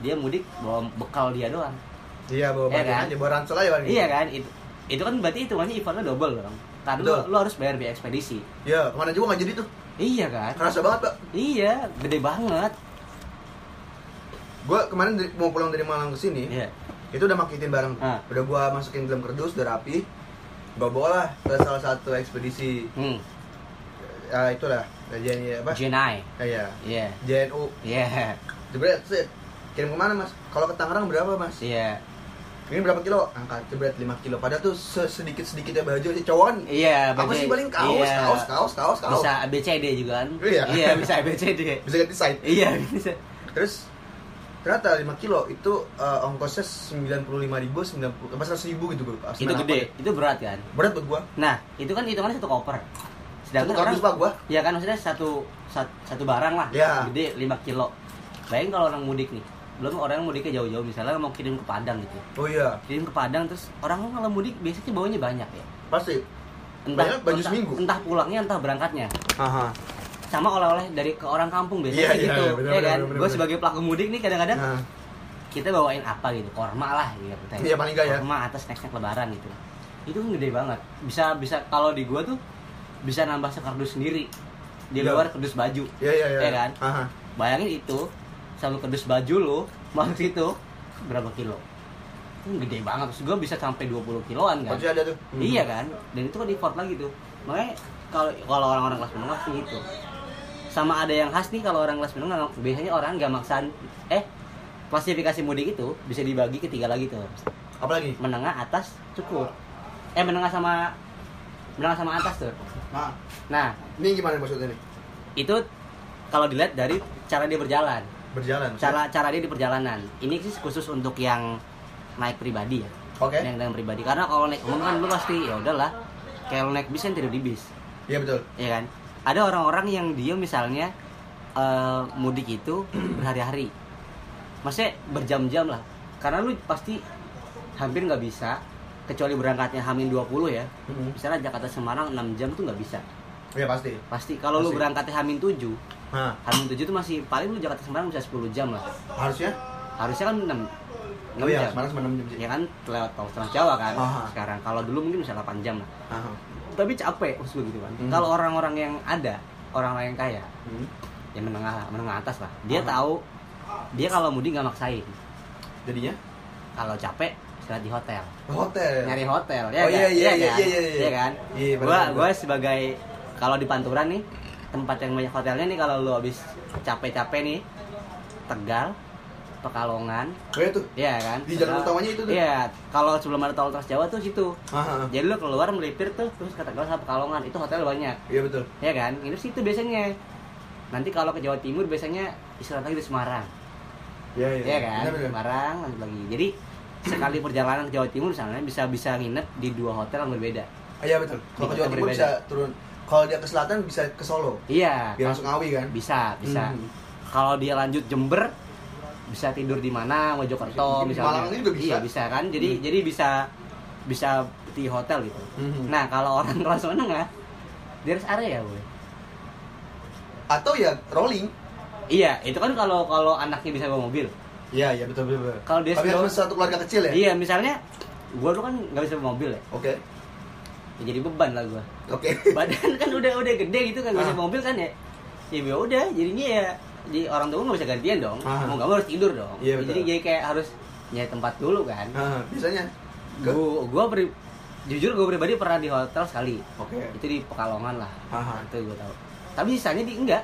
dia mudik bawa bekal dia doang. Iya bawa Iya kan? aja, bawa ransel aja paling. Iya kan? Itu itu kan berarti itu makanya effortnya double dong. Karena Betul. lo, lo harus bayar biaya ekspedisi. Iya, ke mana juga nggak jadi tuh. Iya kan? Kerasa banget, Pak. Iya, gede banget. Gue kemarin dari- mau pulang dari Malang ke sini, Iya. itu udah makitin barang. Ah. Udah gua masukin dalam kardus, udah rapi. Gua bawa lah ke salah satu ekspedisi. Hmm. Ya itulah, JNI apa? Jenai. Ya, ya. Iya. JNU. Iya. Jebret, set. Kirim ke mana mas? Kalau ke Tangerang berapa mas? Iya. Ini berapa kilo? Angkat jebret 5 kilo. Padahal tuh sedikit sedikitnya baju sih cowok kan. Iya, Apa sih paling kaos, iya. kaos, kaos, kaos, kaos. Bisa ABCD juga kan? Iya. Iya, bisa ABCD. Bisa ganti side. iya, bisa. Terus ternyata 5 kilo itu eh, ongkosnya 95 ribu, 90 apa 100 ribu gitu gue. Itu gede, itu berat kan? Berat buat gua. Nah, itu kan hitungannya satu koper. Satu Sedangkan kardus orang, pak gua. ya kan maksudnya satu sat- satu barang lah, Iya. gede 5 kilo. Bayangin kalau orang mudik nih, belum orang mudiknya jauh-jauh misalnya mau kirim ke Padang gitu. Oh iya, Kirim ke Padang terus orang kan kalau mudik biasanya bawanya banyak ya. pasti. Entah Banyak baju entah, seminggu. entah pulangnya entah berangkatnya. Aha. Sama oleh-oleh dari ke orang kampung biasanya Iya, iya, gitu iya, bener, ya bener, kan gue sebagai pelaku mudik nih kadang-kadang Nah, kita bawain apa gitu korma lah gitu Iya, paling nggak ya. korma atas snack snack lebaran gitu itu kan gede banget bisa bisa kalau di gua tuh bisa nambah sekardus sendiri di Iya. luar kardus baju iya iya iya. Iya kan? Aha. bayangin itu satu kardus baju lo masuk itu berapa kilo itu gede banget terus gue bisa sampai 20 kiloan kan Pasti ada tuh. Hmm. Iya kan? Dan itu kan effort lagi tuh. Makanya kalau kalau orang-orang kelas menengah sih itu. Sama ada yang khas nih kalau orang kelas menengah biasanya orang nggak maksain eh klasifikasi mudik itu bisa dibagi ke tiga lagi tuh. Apalagi? Menengah, atas, cukup. Eh menengah sama menengah sama atas tuh. Nah, Nah, ini gimana maksudnya nih? itu kalau dilihat dari cara dia berjalan. Berjalan. Cara cara dia di perjalanan. Ini sih khusus untuk yang naik pribadi ya. Oke. Yang naik pribadi. Karena kalau naik umum kan lu pasti ya udahlah. Kayak lu naik bis kan tidur di bis. Iya betul. ya kan ada orang-orang yang dia misalnya eh, mudik itu berhari-hari. Maksudnya berjam-jam lah. Karena lu pasti hampir nggak bisa kecuali berangkatnya Hamin 20 ya. Mhm. misalnya Jakarta Semarang 6 jam tuh nggak bisa. Iya pasti. pasti. Kalau lu berangkatnya Hamin 7 Nah, Hamin 7 itu masih paling lu Jakarta Semarang bisa 10 jam lah. Harusnya? Harusnya kan 6 Oh iya, Semarang cuma 6 jam sih. ya kan? Lewat tol Trans Jawa kan Aha. sekarang. Kalau dulu mungkin bisa 8 jam lah. Aha. Tapi capek maksud gue gitu kan Hmm. kalau orang-orang yang ada orang-orang yang kaya Hmm. yang menengah menengah atas lah dia Aha. tahu dia kalau mudik nggak maksain Jadinya kalau capek istirahat di hotel hotel. nyari hotel ya Oh, kan? iya, iya, kan? iya, iya, iya. Iya kan Iya, benar, gua benar. gua sebagai kalau di Panturan nih tempat yang banyak hotelnya nih kalau lu habis capek-capek nih Tegal Pekalongan Oh iya tuh. Iya kan Di jalan utamanya itu tuh. iya kalau sebelum ada tol Trans Jawa tuh situ Aha. jadi lu keluar melipir tuh terus ke Tegal sama Pekalongan itu hotel banyak Iya betul. ya kan itu situ biasanya nanti kalau ke Jawa Timur biasanya istirahat lagi di Semarang Iya iya. ya kan Benar, benar. Semarang lanjut lagi jadi sekali perjalanan ke Jawa Timur misalnya bisa bisa nginep di dua hotel yang berbeda Ah, Iya betul. Kalau ke Jawa Timur berbeda. bisa turun. Kalau dia ke selatan bisa ke Solo. iya Biar langsung Ngawi kan. bisa bisa Hmm. kalau dia lanjut Jember bisa tidur di mana Mojokerto misalnya Malang ini juga bisa. iya bisa kan jadi Hmm. jadi bisa bisa di hotel gitu Mhm. nah kalau orang kelas menengah harus area boy Atau ya rolling. iya itu kan kalau kalau anaknya bisa bawa mobil Iya iya betul betul. betul. Kalau dia Tapi harus satu keluarga kecil ya. Iya, misalnya gua tuh kan nggak bisa bawa mobil ya. Oke. ya jadi beban lah gue Oke. badan kan udah udah gede gitu kan bisa Ah. mobil kan ya ya ya udah jadinya ya di orang tua nggak bisa gantian dong Ah. mau nggak mau harus tidur dong Iya, betul. jadi jadi kayak harus nyari tempat dulu kan Nah, biasanya. Gua gua pri- jujur gue pribadi pernah di hotel sekali Oke. itu di Pekalongan lah Aha. itu gue tahu tapi sisanya di enggak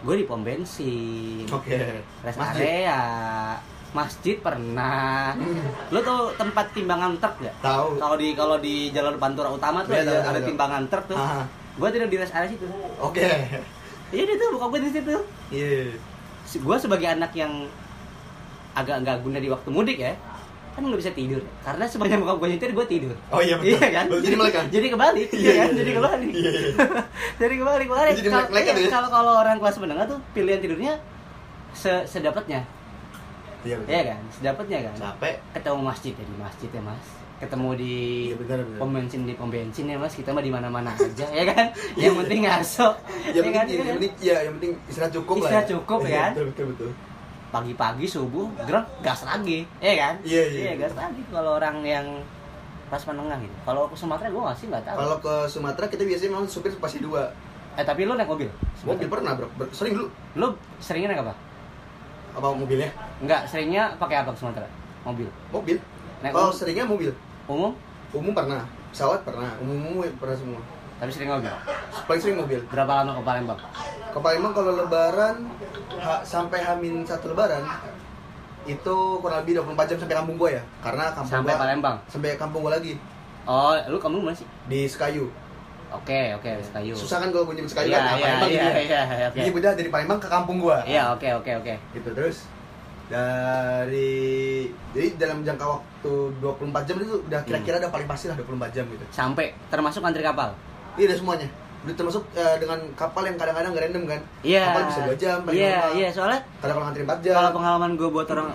gue di pom bensin Oke. rest Masjid. area masjid pernah lo tau tempat timbangan truk gak Tahu. kalau di kalau di jalur pantura utama tuh Iya, ada, tahu, ada timbangan truk tuh Aha. gue tidur di rest area situ Oke. Iya dia tuh buka gue di situ Iya. gue sebagai anak yang agak nggak guna di waktu mudik ya kan nggak bisa tidur karena sebanyak buka gue nyetir gue tidur Oh iya betul. iya kan jadi melek kan? jadi kebalik Iya, iya kan iya, jadi iya. kebalik jadi kebalik makanya kalau kan iya, ya? kalau kalau orang kelas menengah tuh pilihan tidurnya se sedapatnya Iya. Iya kan sedapatnya kan Capek. ketemu masjid ya di masjid ya mas ketemu di Iya benar benar. pom bensin di pom bensin ya mas kita mah di mana mana aja ya kan yang penting ngaso Yang ya kan penting, yang penting, ya, yang penting istirahat cukup lah. Istirahat ya. cukup, Iya, kan? Betul betul betul. pagi-pagi subuh gerak gas lagi ya kan Iya, iya. gas lagi kalau orang yang kelas menengah gitu kalau ke Sumatera gue nggak sih nggak tahu Kalau ke Sumatera kita biasanya memang supir pasti dua. eh tapi lu naik mobil Mobil pernah bro, sering dulu. lu seringnya naik apa Apa mobilnya? Enggak, seringnya pakai apa ke Sumatera? Mobil. Mobil. Naik Kalau mobil. seringnya mobil. Umum, Umum pernah, pesawat pernah, umum umum pernah semua. tapi sering mobil. Paling sering mobil. Berapa lama ke Palembang? Ke Palembang kalau lebaran ha- sampai Hamin satu lebaran itu kurang lebih 24 jam sampai kampung gua ya. Karena kampung Sampai gua Palembang. sampai kampung gua lagi Oh, lu kamu mana sih? di Sekayu. Oke, oke, Sekayu. Susah kan kalau gua nyebut Sekayu Iya, kan? Nah, iya, Palembang iya, gitu ya. iya, oke. Jadi udah dari Palembang ke kampung gua. Iya, oke, oke, oke. Gitu terus dari jadi dalam jangka waktu 24 jam itu udah kira-kira Hmm. udah paling pasti lah 24 jam gitu. Sampai termasuk antri kapal. Iya udah semuanya. Udah termasuk eh, dengan kapal yang kadang-kadang nggak random kan. Iya. Kapal bisa 2 jam, paling Iya, lama. iya, soalnya Kadang kalau ngantri 4 jam. kalau pengalaman gue buat orang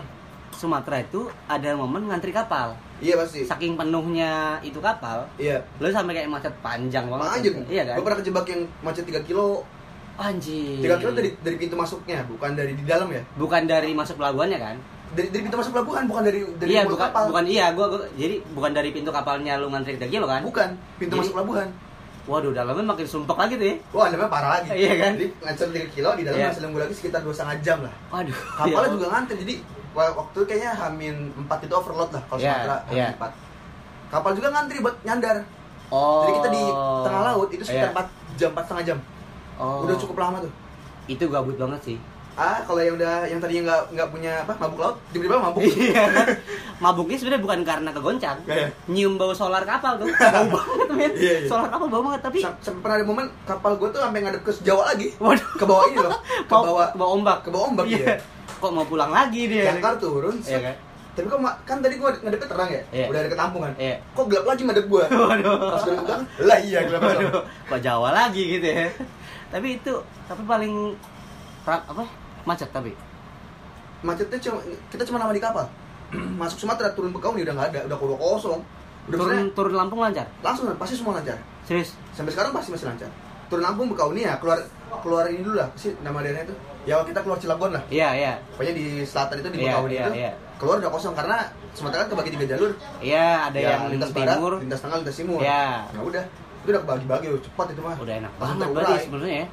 Sumatera itu ada momen ngantri kapal. Iya pasti. Saking penuhnya itu kapal, Iya. lu sampai kayak macet panjang banget. Anjir. Iya kan? Gue pernah kejebak yang macet 3 kilo. Anjir. 3 kilo dari dari pintu masuknya, bukan dari di dalam ya. bukan dari masuk pelabuhannya kan? Dari dari pintu masuk pelabuhan, bukan dari dari iya, bukan kapal. bukan iya, gua, gua jadi bukan dari pintu kapalnya lu ngantri 3 kilo kan? Bukan, pintu Jadi- masuk pelabuhan. Waduh, dalamnya makin sumpek lagi tuh ya. Wah, dalamnya parah lagi. Iya kan? Jadi ngancur 3 kilo di dalam Iya. masih nunggu lagi sekitar 2,5 jam lah. Waduh. Kapalnya ya juga ngantri. Jadi wa- waktu itu kayaknya Hamin 4 itu overload lah kalau Iya, Sumatera Hamin iya. 4. Kapal juga ngantri buat nyandar. Oh. Jadi kita di tengah laut itu sekitar Iya. 4 jam, 4 setengah jam. Oh. Udah cukup lama tuh. Itu gabut banget sih. Ah, kalau yang udah yang tadinya nggak nggak punya apa mabuk laut, tiba-tiba mabuk. Iya. Mabuknya sebenarnya bukan karena kegoncang. Kayak Nyium bau solar kapal tuh. Bau banget men. Iya, iya. Solar kapal bau banget tapi Sam- sampai pernah ada momen kapal gue tuh sampai ngadep ke Jawa lagi. waduh. Ke bawah ini loh. Ke bawah ke bawah ombak. ke bawah ombak Iya. iya. Kok mau pulang lagi dia? Jangkar turun. Iya kan? Tapi kok kan tadi gue ngadepnya terang ya? Iya. Udah ada ketampungan. Iya. Kok gelap lagi ngadep gue? Waduh. Pas buka, lah iya gelap. Waduh, kok Jawa lagi gitu ya. Tapi itu tapi paling apa? Macet tapi. Macetnya cuma kita cuma lama di kapal. Masuk Sumatera turun Bekauni udah nggak ada, udah kosong. Udah Turun maksudnya turun Lampung lancar. langsung pasti semua lancar. Serius. Sampai sekarang pasti masih lancar. Turun Lampung Bekauni ya keluar keluar ini dulu lah sih nama daerahnya itu. Ya kita keluar Cilegon lah. Iya, iya. Pokoknya di selatan itu di Iya, Bekauni iya, itu iya. keluar udah kosong karena Sumatera kan kebagi tiga jalur. Iya, ada Ya, yang lintas timur. barat, lintas tengah, lintas timur. Iya. Nah udah, itu udah bagi-bagi cepat itu mah. Udah enak banget berarti sebenarnya ya.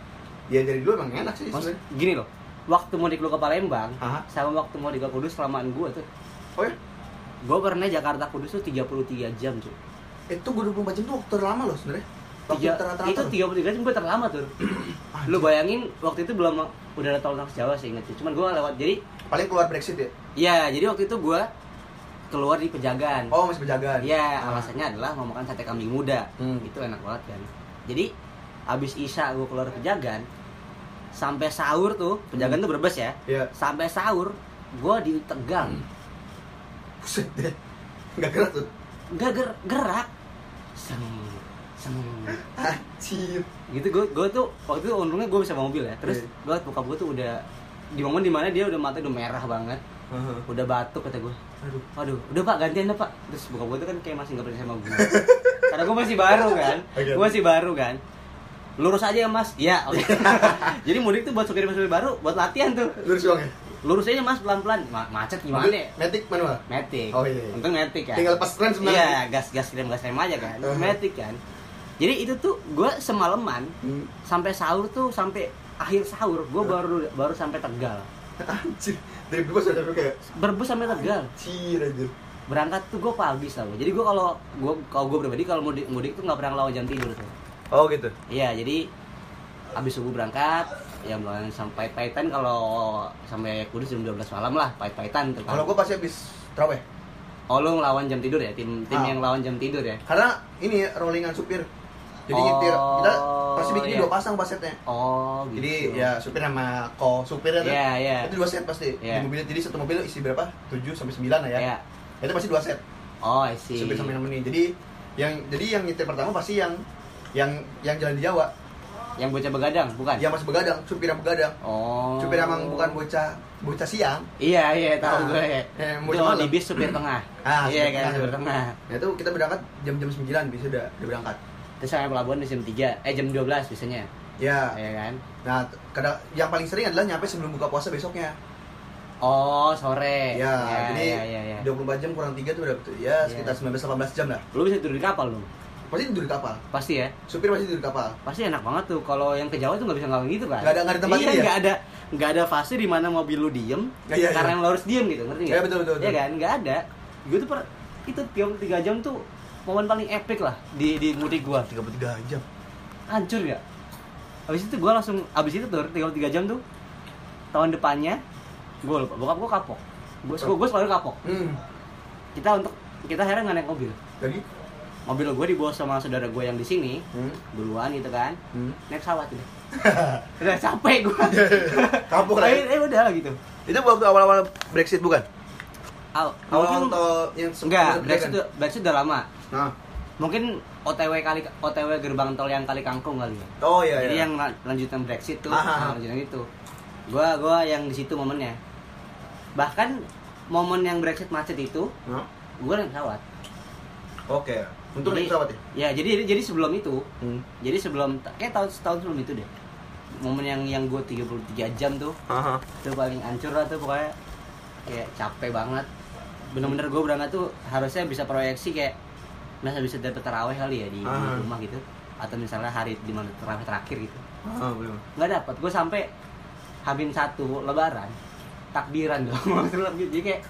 Ya dari dulu emang enak sih Mas, sebenarnya. gini loh. Waktu mudik lu ke Palembang Aha. sama waktu mudik ke Kudus kelamaan gua tuh. Oh ya, Gua pernah Jakarta Kudus tuh 33 jam, cuy. itu gue 24 jam tuh waktu terlama loh sebenarnya. Tiga, itu 33 jam gue terlama tuh. Lu bayangin waktu itu belum udah ada tol trans Jawa sih inget Cuman gua lewat jadi paling keluar Brexit ya. Iya, jadi waktu itu gua keluar di Pejagan. Oh masih penjagaan. Iya, Ah. alasannya adalah mau makan sate kambing muda. Hmm. Itu enak banget kan. Jadi abis Isya gue keluar Pejagan sampai sahur tuh, Pejagan tuh berbes ya. Iya. Sampai sahur gua di Tegal. Buset deh. Enggak gerak tuh. Nggak ger- gerak. Seng, seng. Anjir. Gitu gue gue tuh waktu itu untungnya gue bisa bawa mobil ya. Terus Iya. gue bokap gue tuh udah di momen di mana dia udah mata udah merah banget, udah batuk kata gue. Aduh. Waduh, udah pak gantian dah pak. Terus buka gue tuh kan kayak masih nggak percaya sama gue. Karena gue masih baru kan, Oke. gue masih baru kan. Lurus aja ya mas. Iya. oke. Jadi mudik tuh buat supir-supir baru, buat latihan tuh. Lurus doang ya? Lurus aja mas pelan-pelan. Ma- macet gimana ya? Matic manual. Matic. Oh, iya, iya. Untung matic kan. Tinggal pas rem sebenarnya. Iya, gas gas rem gas rem aja kan. Uh-huh. Matic kan. jadi itu tuh gue semalaman Hmm. sampai sahur tuh sampai akhir sahur gue baru baru sampai tegal Anjir. Dari dulu sudah kayak berbus sampai tegal Anjir anjir. berangkat tuh gue pagi selalu jadi gue kalau gue kalau gue pribadi kalau mudik mudik tuh nggak pernah ngelawan jam tidur tuh Oh gitu. iya jadi habis subuh berangkat ya mulai sampai paitan kalau sampai kudus jam 12 malam lah pait-paitan tuh kan Kalau gua pasti habis terawih. oh lu ngelawan jam tidur ya tim tim Ah. yang lawan jam tidur ya Karena ini rollingan supir. Jadi Oh, nyetir kita pasti bikin iya. dua pasang pasetnya. oh gitu Jadi ya supir sama ko supirnya tuh. Iya, iya. Itu dua set pasti. Iya. Di mobil jadi satu mobil isi berapa? 7 sampai 9 lah ya. Iya. Itu pasti dua set. oh I see Supir sama nemenin. Jadi yang jadi yang nyetir pertama pasti yang yang yang jalan di Jawa. yang bocah begadang bukan Yang masih begadang, supir yang begadang. oh Supir emang bukan bocah bocah siang. iya iya tahu Ah. gue Eh, itu di bis supir tengah Ah, iya supir kan supir tengah Nah, itu kita berangkat jam-jam 9 bisa udah, udah berangkat. Terus sampai pelabuhan di jam 3 eh jam 12 biasanya Ya. iya kan Nah, kadang yang paling sering adalah nyampe sebelum buka puasa besoknya. oh sore Ya, jadi iya, iya, iya. 24 jam kurang 3 tuh udah betul. Ya, Iya. sekitar 19 18 jam lah. lu bisa tidur di kapal lu Pasti tidur di kapal. pasti ya Supir pasti tidur di kapal. pasti enak banget tuh kalau yang ke Jawa tuh nggak bisa ngelawan gitu kan Nggak ada- nggak ada tempat iya ya? nggak ada nggak ada fase di mana mobil lu diem Ya, iya, karena iya. lu harus diem gitu ngerti nggak Iya, betul, betul, Iya kan nggak ada gue tuh per itu tiap tiga jam tuh momen paling epic lah di di mudik gua 33 jam. hancur ya habis itu gue langsung habis itu tuh 33 jam tuh tahun depannya gue lupa bokap gue kapok gue gue selalu kapok Hmm. kita untuk kita akhirnya nggak naik mobil Jadi mobil gue dibawa sama saudara gue yang di sini hmm. duluan gitu kan Hmm. naik pesawat udah udah capek gue Kapok lah. eh, eh udah lah gitu Itu waktu awal-awal Brexit bukan? Aw, Awal atau yang enggak Brexit kan? Brexit udah lama Nah. mungkin OTW kali OTW gerbang tol yang kali kangkung kali ya Oh iya jadi iya. yang la- lanjutan Brexit tuh Ah, ah, ah. nah, lanjutan itu gua gua yang di situ momennya bahkan momen yang Brexit macet itu Nah. gua naik pesawat Oke. Untuk naik pesawat ya? ya jadi jadi sebelum itu Hmm. jadi sebelum kayak tahun setahun sebelum itu deh momen yang yang gue 33 jam tuh Aha. itu paling hancur lah tuh pokoknya kayak capek banget bener-bener gue berangkat tuh harusnya bisa proyeksi kayak masa bisa dapet terawih kali ya di, Ah. rumah gitu atau misalnya hari di mana terawih terakhir gitu Ah, belum. nggak dapat gue sampai habis satu lebaran takbiran dong maksudnya jadi kayak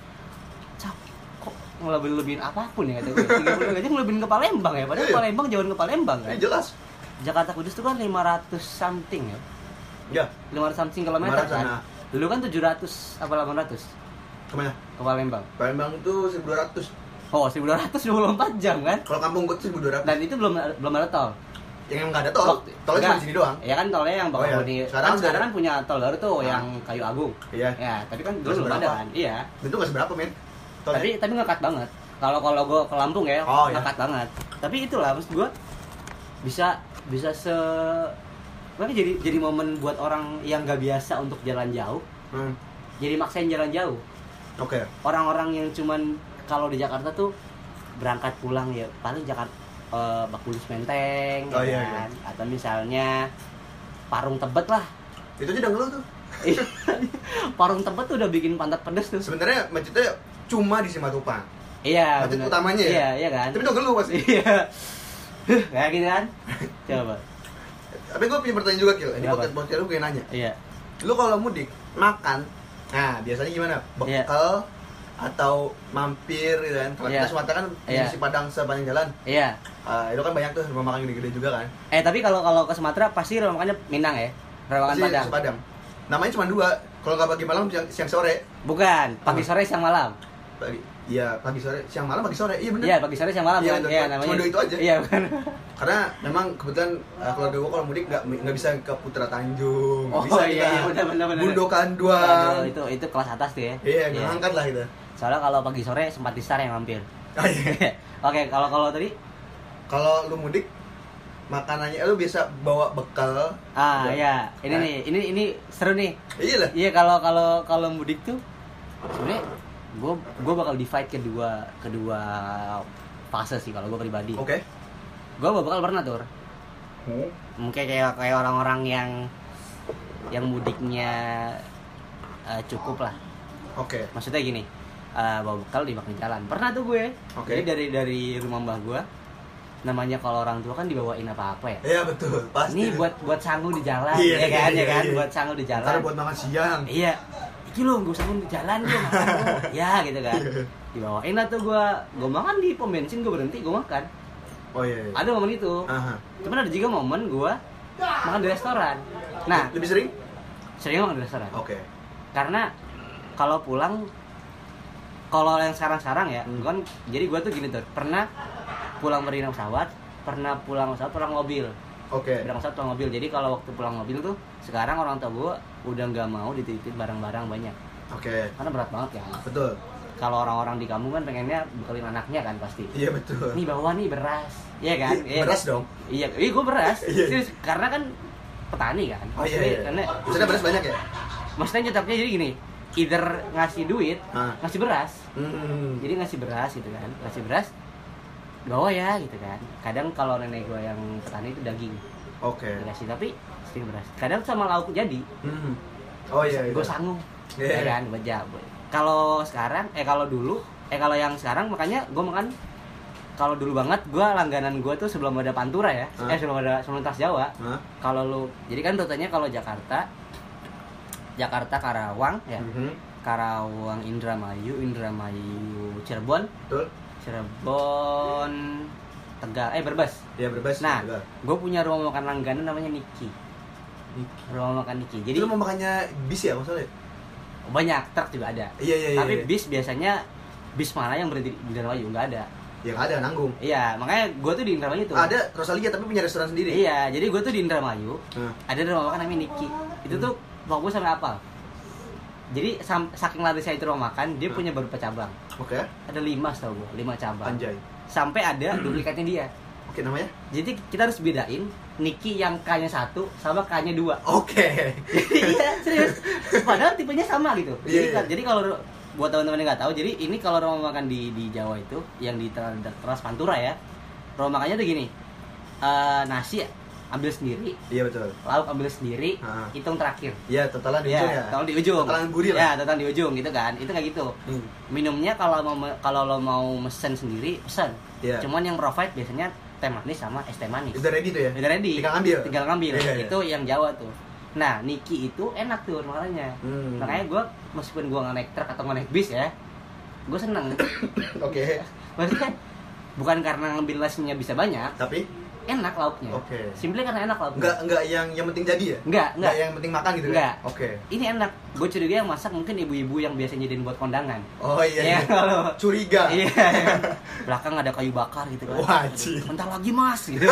cap kok ngelebih lebihin apa pun ya kata gue tiga puluh aja ngelebihin ke Palembang ya padahal Iya. Palembang jauh ke Palembang kan Eh, jelas. Jakarta Kudus itu kan 500 something ya Ya. 500 something kilometer 500 kan nah. dulu kan 700 apa 800 Ke mana? ke Palembang Palembang itu 1200. Oh 1224 jam kan Kalau kampung gue 1200. dan itu belum belum ada tol Yang emang nggak ada tol. Tolnya cuma enggak. di sini doang. ya kan tolnya yang Oh, iya. Bakahuni Sekarang sekarang, kan punya tol baru tuh Ah. yang kayu agung Iya. ya tapi kan dulu belum ada kan iya Itu nggak seberapa men. Tolnya. tapi tapi ngekat banget kalau kalau gue ke Lampung ya Oh, iya. ngekat banget tapi itulah maksud gue bisa bisa se Makanya jadi jadi momen buat orang yang nggak biasa untuk jalan jauh Hmm. jadi maksain jalan jauh Oke. orang-orang yang cuman kalau di Jakarta tuh berangkat pulang ya paling Jakarta eh, Bakulis Menteng Oh, ya iya, kan? atau misalnya Parung Tebet lah Itu aja udah ngeluh tuh. Parung Tebet tuh udah bikin pantat pedes tuh Sebenarnya macetnya cuma di Simatupang. iya Macet bener. utamanya ya? iya iya kan Tapi udah ngeluh pasti. iya kayak gitu kan coba Tapi gue punya pertanyaan juga, Kil. Ini podcast podcast lu pengen nanya. iya Lu kalau mudik, makan, nah biasanya gimana? Iya. Atau mampir gitu kan? Kalau Iya. kita Sumatera kan di Iya. nasi Padang sepanjang jalan. iya Ah, itu kan banyak tuh rumah makan gede-gede juga kan. eh tapi kalau kalau ke Sumatera pasti rumah makannya Minang ya rumah makan Pasti Padang Padang. Namanya cuma dua. Kalau nggak pagi malam siang, siang sore. bukan pagi sore siang malam Pagi, iya pagi sore, siang malam pagi sore. Iya bener. iya pagi sore siang malam Iya, kan bener. iya Cuma namanya dua itu aja. iya kan Karena memang kebetulan uh, keluarga gue kalau mudik nggak nggak bisa ke Putra Tanjung. Oh, bisa iya, iya, benar, benar, benar. Bundokan Aduh, doang. itu itu kelas atas tuh ya. Iya, nggak angkat lah itu. Soalnya kalau pagi sore sempat distar yang mampir. Ah, iya. Oke, kalau kalau tadi Kalau lu mudik makanannya lu biasa bawa bekal. ah Iya. ya, ini Nah. nih, ini ini seru nih. Iya lah. Iya kalau kalau kalau mudik tuh sebenarnya gue gue bakal divide kedua kedua fase sih kalau gue pribadi. Oke. Gue bakal pernah tuh. Mungkin kayak kayak orang-orang yang yang mudiknya eh, cukup lah. Oke. maksudnya gini uh, bawa bekal dimakan di jalan pernah tuh gue Oke. jadi dari dari rumah mbah gue namanya kalau orang tua kan dibawain apa-apa ya. Iya betul, pasti. Ini buat buat sangu di jalan, Iya, ya kan, iya, ya kan, iya. buat sangu di Ntar jalan. buat makan siang. Iya, iki lo gue sangu di jalan gue makan lo. ya gitu kan. Dibawain lah tuh gue, gue makan di pom bensin gue berhenti gue makan. Oh iya. iya. Ada momen itu. Aha. Cuman ada juga momen gue makan di restoran. Nah, lebih sering? sering makan di restoran. Oke. karena kalau pulang kalau yang sekarang-sekarang ya Hmm. kan jadi gue tuh gini tuh pernah pulang naik pesawat pernah pulang pesawat pulang mobil Oke. pulang pesawat pulang mobil jadi kalau waktu pulang mobil tuh sekarang orang tua gue udah nggak mau dititipin barang-barang banyak Oke. karena berat banget kan Betul. kalau orang-orang di kampung kan pengennya bekalin anaknya kan pasti Iya betul. nih bawa nih beras iya kan Iya, Iya. beras dong. iya iya gue beras Iya. Serius, karena kan petani kan Oh iya. Iya. karena Maksudnya beras banyak ya? maksudnya nyetaknya jadi gini either ngasih duit Ah. ngasih beras Hmm. jadi ngasih beras gitu kan ngasih beras bawa ya gitu kan kadang kalau nenek gue yang petani itu daging Oke. dikasih tapi sering beras kadang sama lauk jadi Hmm. Oh iya. iya. gue sanggup Iya. ya kan buat jabu kalau sekarang eh kalau dulu eh kalau yang sekarang makanya gue makan kalau dulu banget gue langganan gue tuh sebelum ada pantura ya Hah? eh sebelum ada sebelum tas Jawa Hah? kalau lu jadi kan rutenya kalau Jakarta Jakarta Karawang ya Mhm. Karawang Indramayu Indramayu Cirebon Betul. Cirebon Tegal eh Brebes Iya berbas. nah gue punya rumah makan langganan namanya Niki rumah makan Niki Jadi lu mau makannya bis ya maksudnya? banyak truk juga ada Iya iya iya. tapi iya. bis biasanya bis mana yang berhenti di Indramayu nggak ada yang ada nanggung. iya makanya gue tuh di Indramayu tuh Ada Rosalia tapi punya restoran sendiri. iya jadi gue tuh di Indramayu Nah. ada rumah makan namanya Niki itu tuh gue sampai apal jadi sam- saking larisnya itu rumah makan dia Hmm. punya beberapa cabang Oke. ada lima setahu gue lima cabang Anjay. sampai ada duplikatnya dia Oke namanya? jadi kita harus bedain Niki yang K-nya satu sama K-nya dua Oke. iya serius padahal tipenya sama gitu jadi, iya. jadi kalau buat teman-teman yang nggak tahu jadi ini kalau rumah makan di di Jawa itu yang di Trans Pantura ya rumah makannya tuh gini eh, nasi ambil sendiri Iya betul. lauk ambil sendiri Ah. hitung terakhir Iya totalan di ujung ya. total di ujung Totalan gurih ya lah. total di ujung gitu kan itu kayak gitu Hmm. minumnya kalau mau kalau lo mau mesen sendiri pesen Iya. cuman yang provide biasanya teh manis sama es teh manis Udah ready tuh ya? udah ready Tinggal ngambil. tinggal ngambil Iya, iya. itu yang Jawa tuh nah Niki itu enak tuh makanya Hmm. makanya gue meskipun gue nggak naik truk atau nggak naik bis ya gue seneng Oke. maksudnya bukan karena ngambil nasinya bisa banyak Tapi enak lauknya Oke. simply karena enak lauknya enggak enggak yang yang penting jadi ya? enggak enggak yang penting makan gitu Enggak. kan? Oke. ini enak gue curiga yang masak mungkin ibu-ibu yang biasanya jadiin buat kondangan Oh iya. Iya, iya. kalau- Curiga. iya iya. belakang ada kayu bakar gitu kan Wajib. bentar lagi mas gitu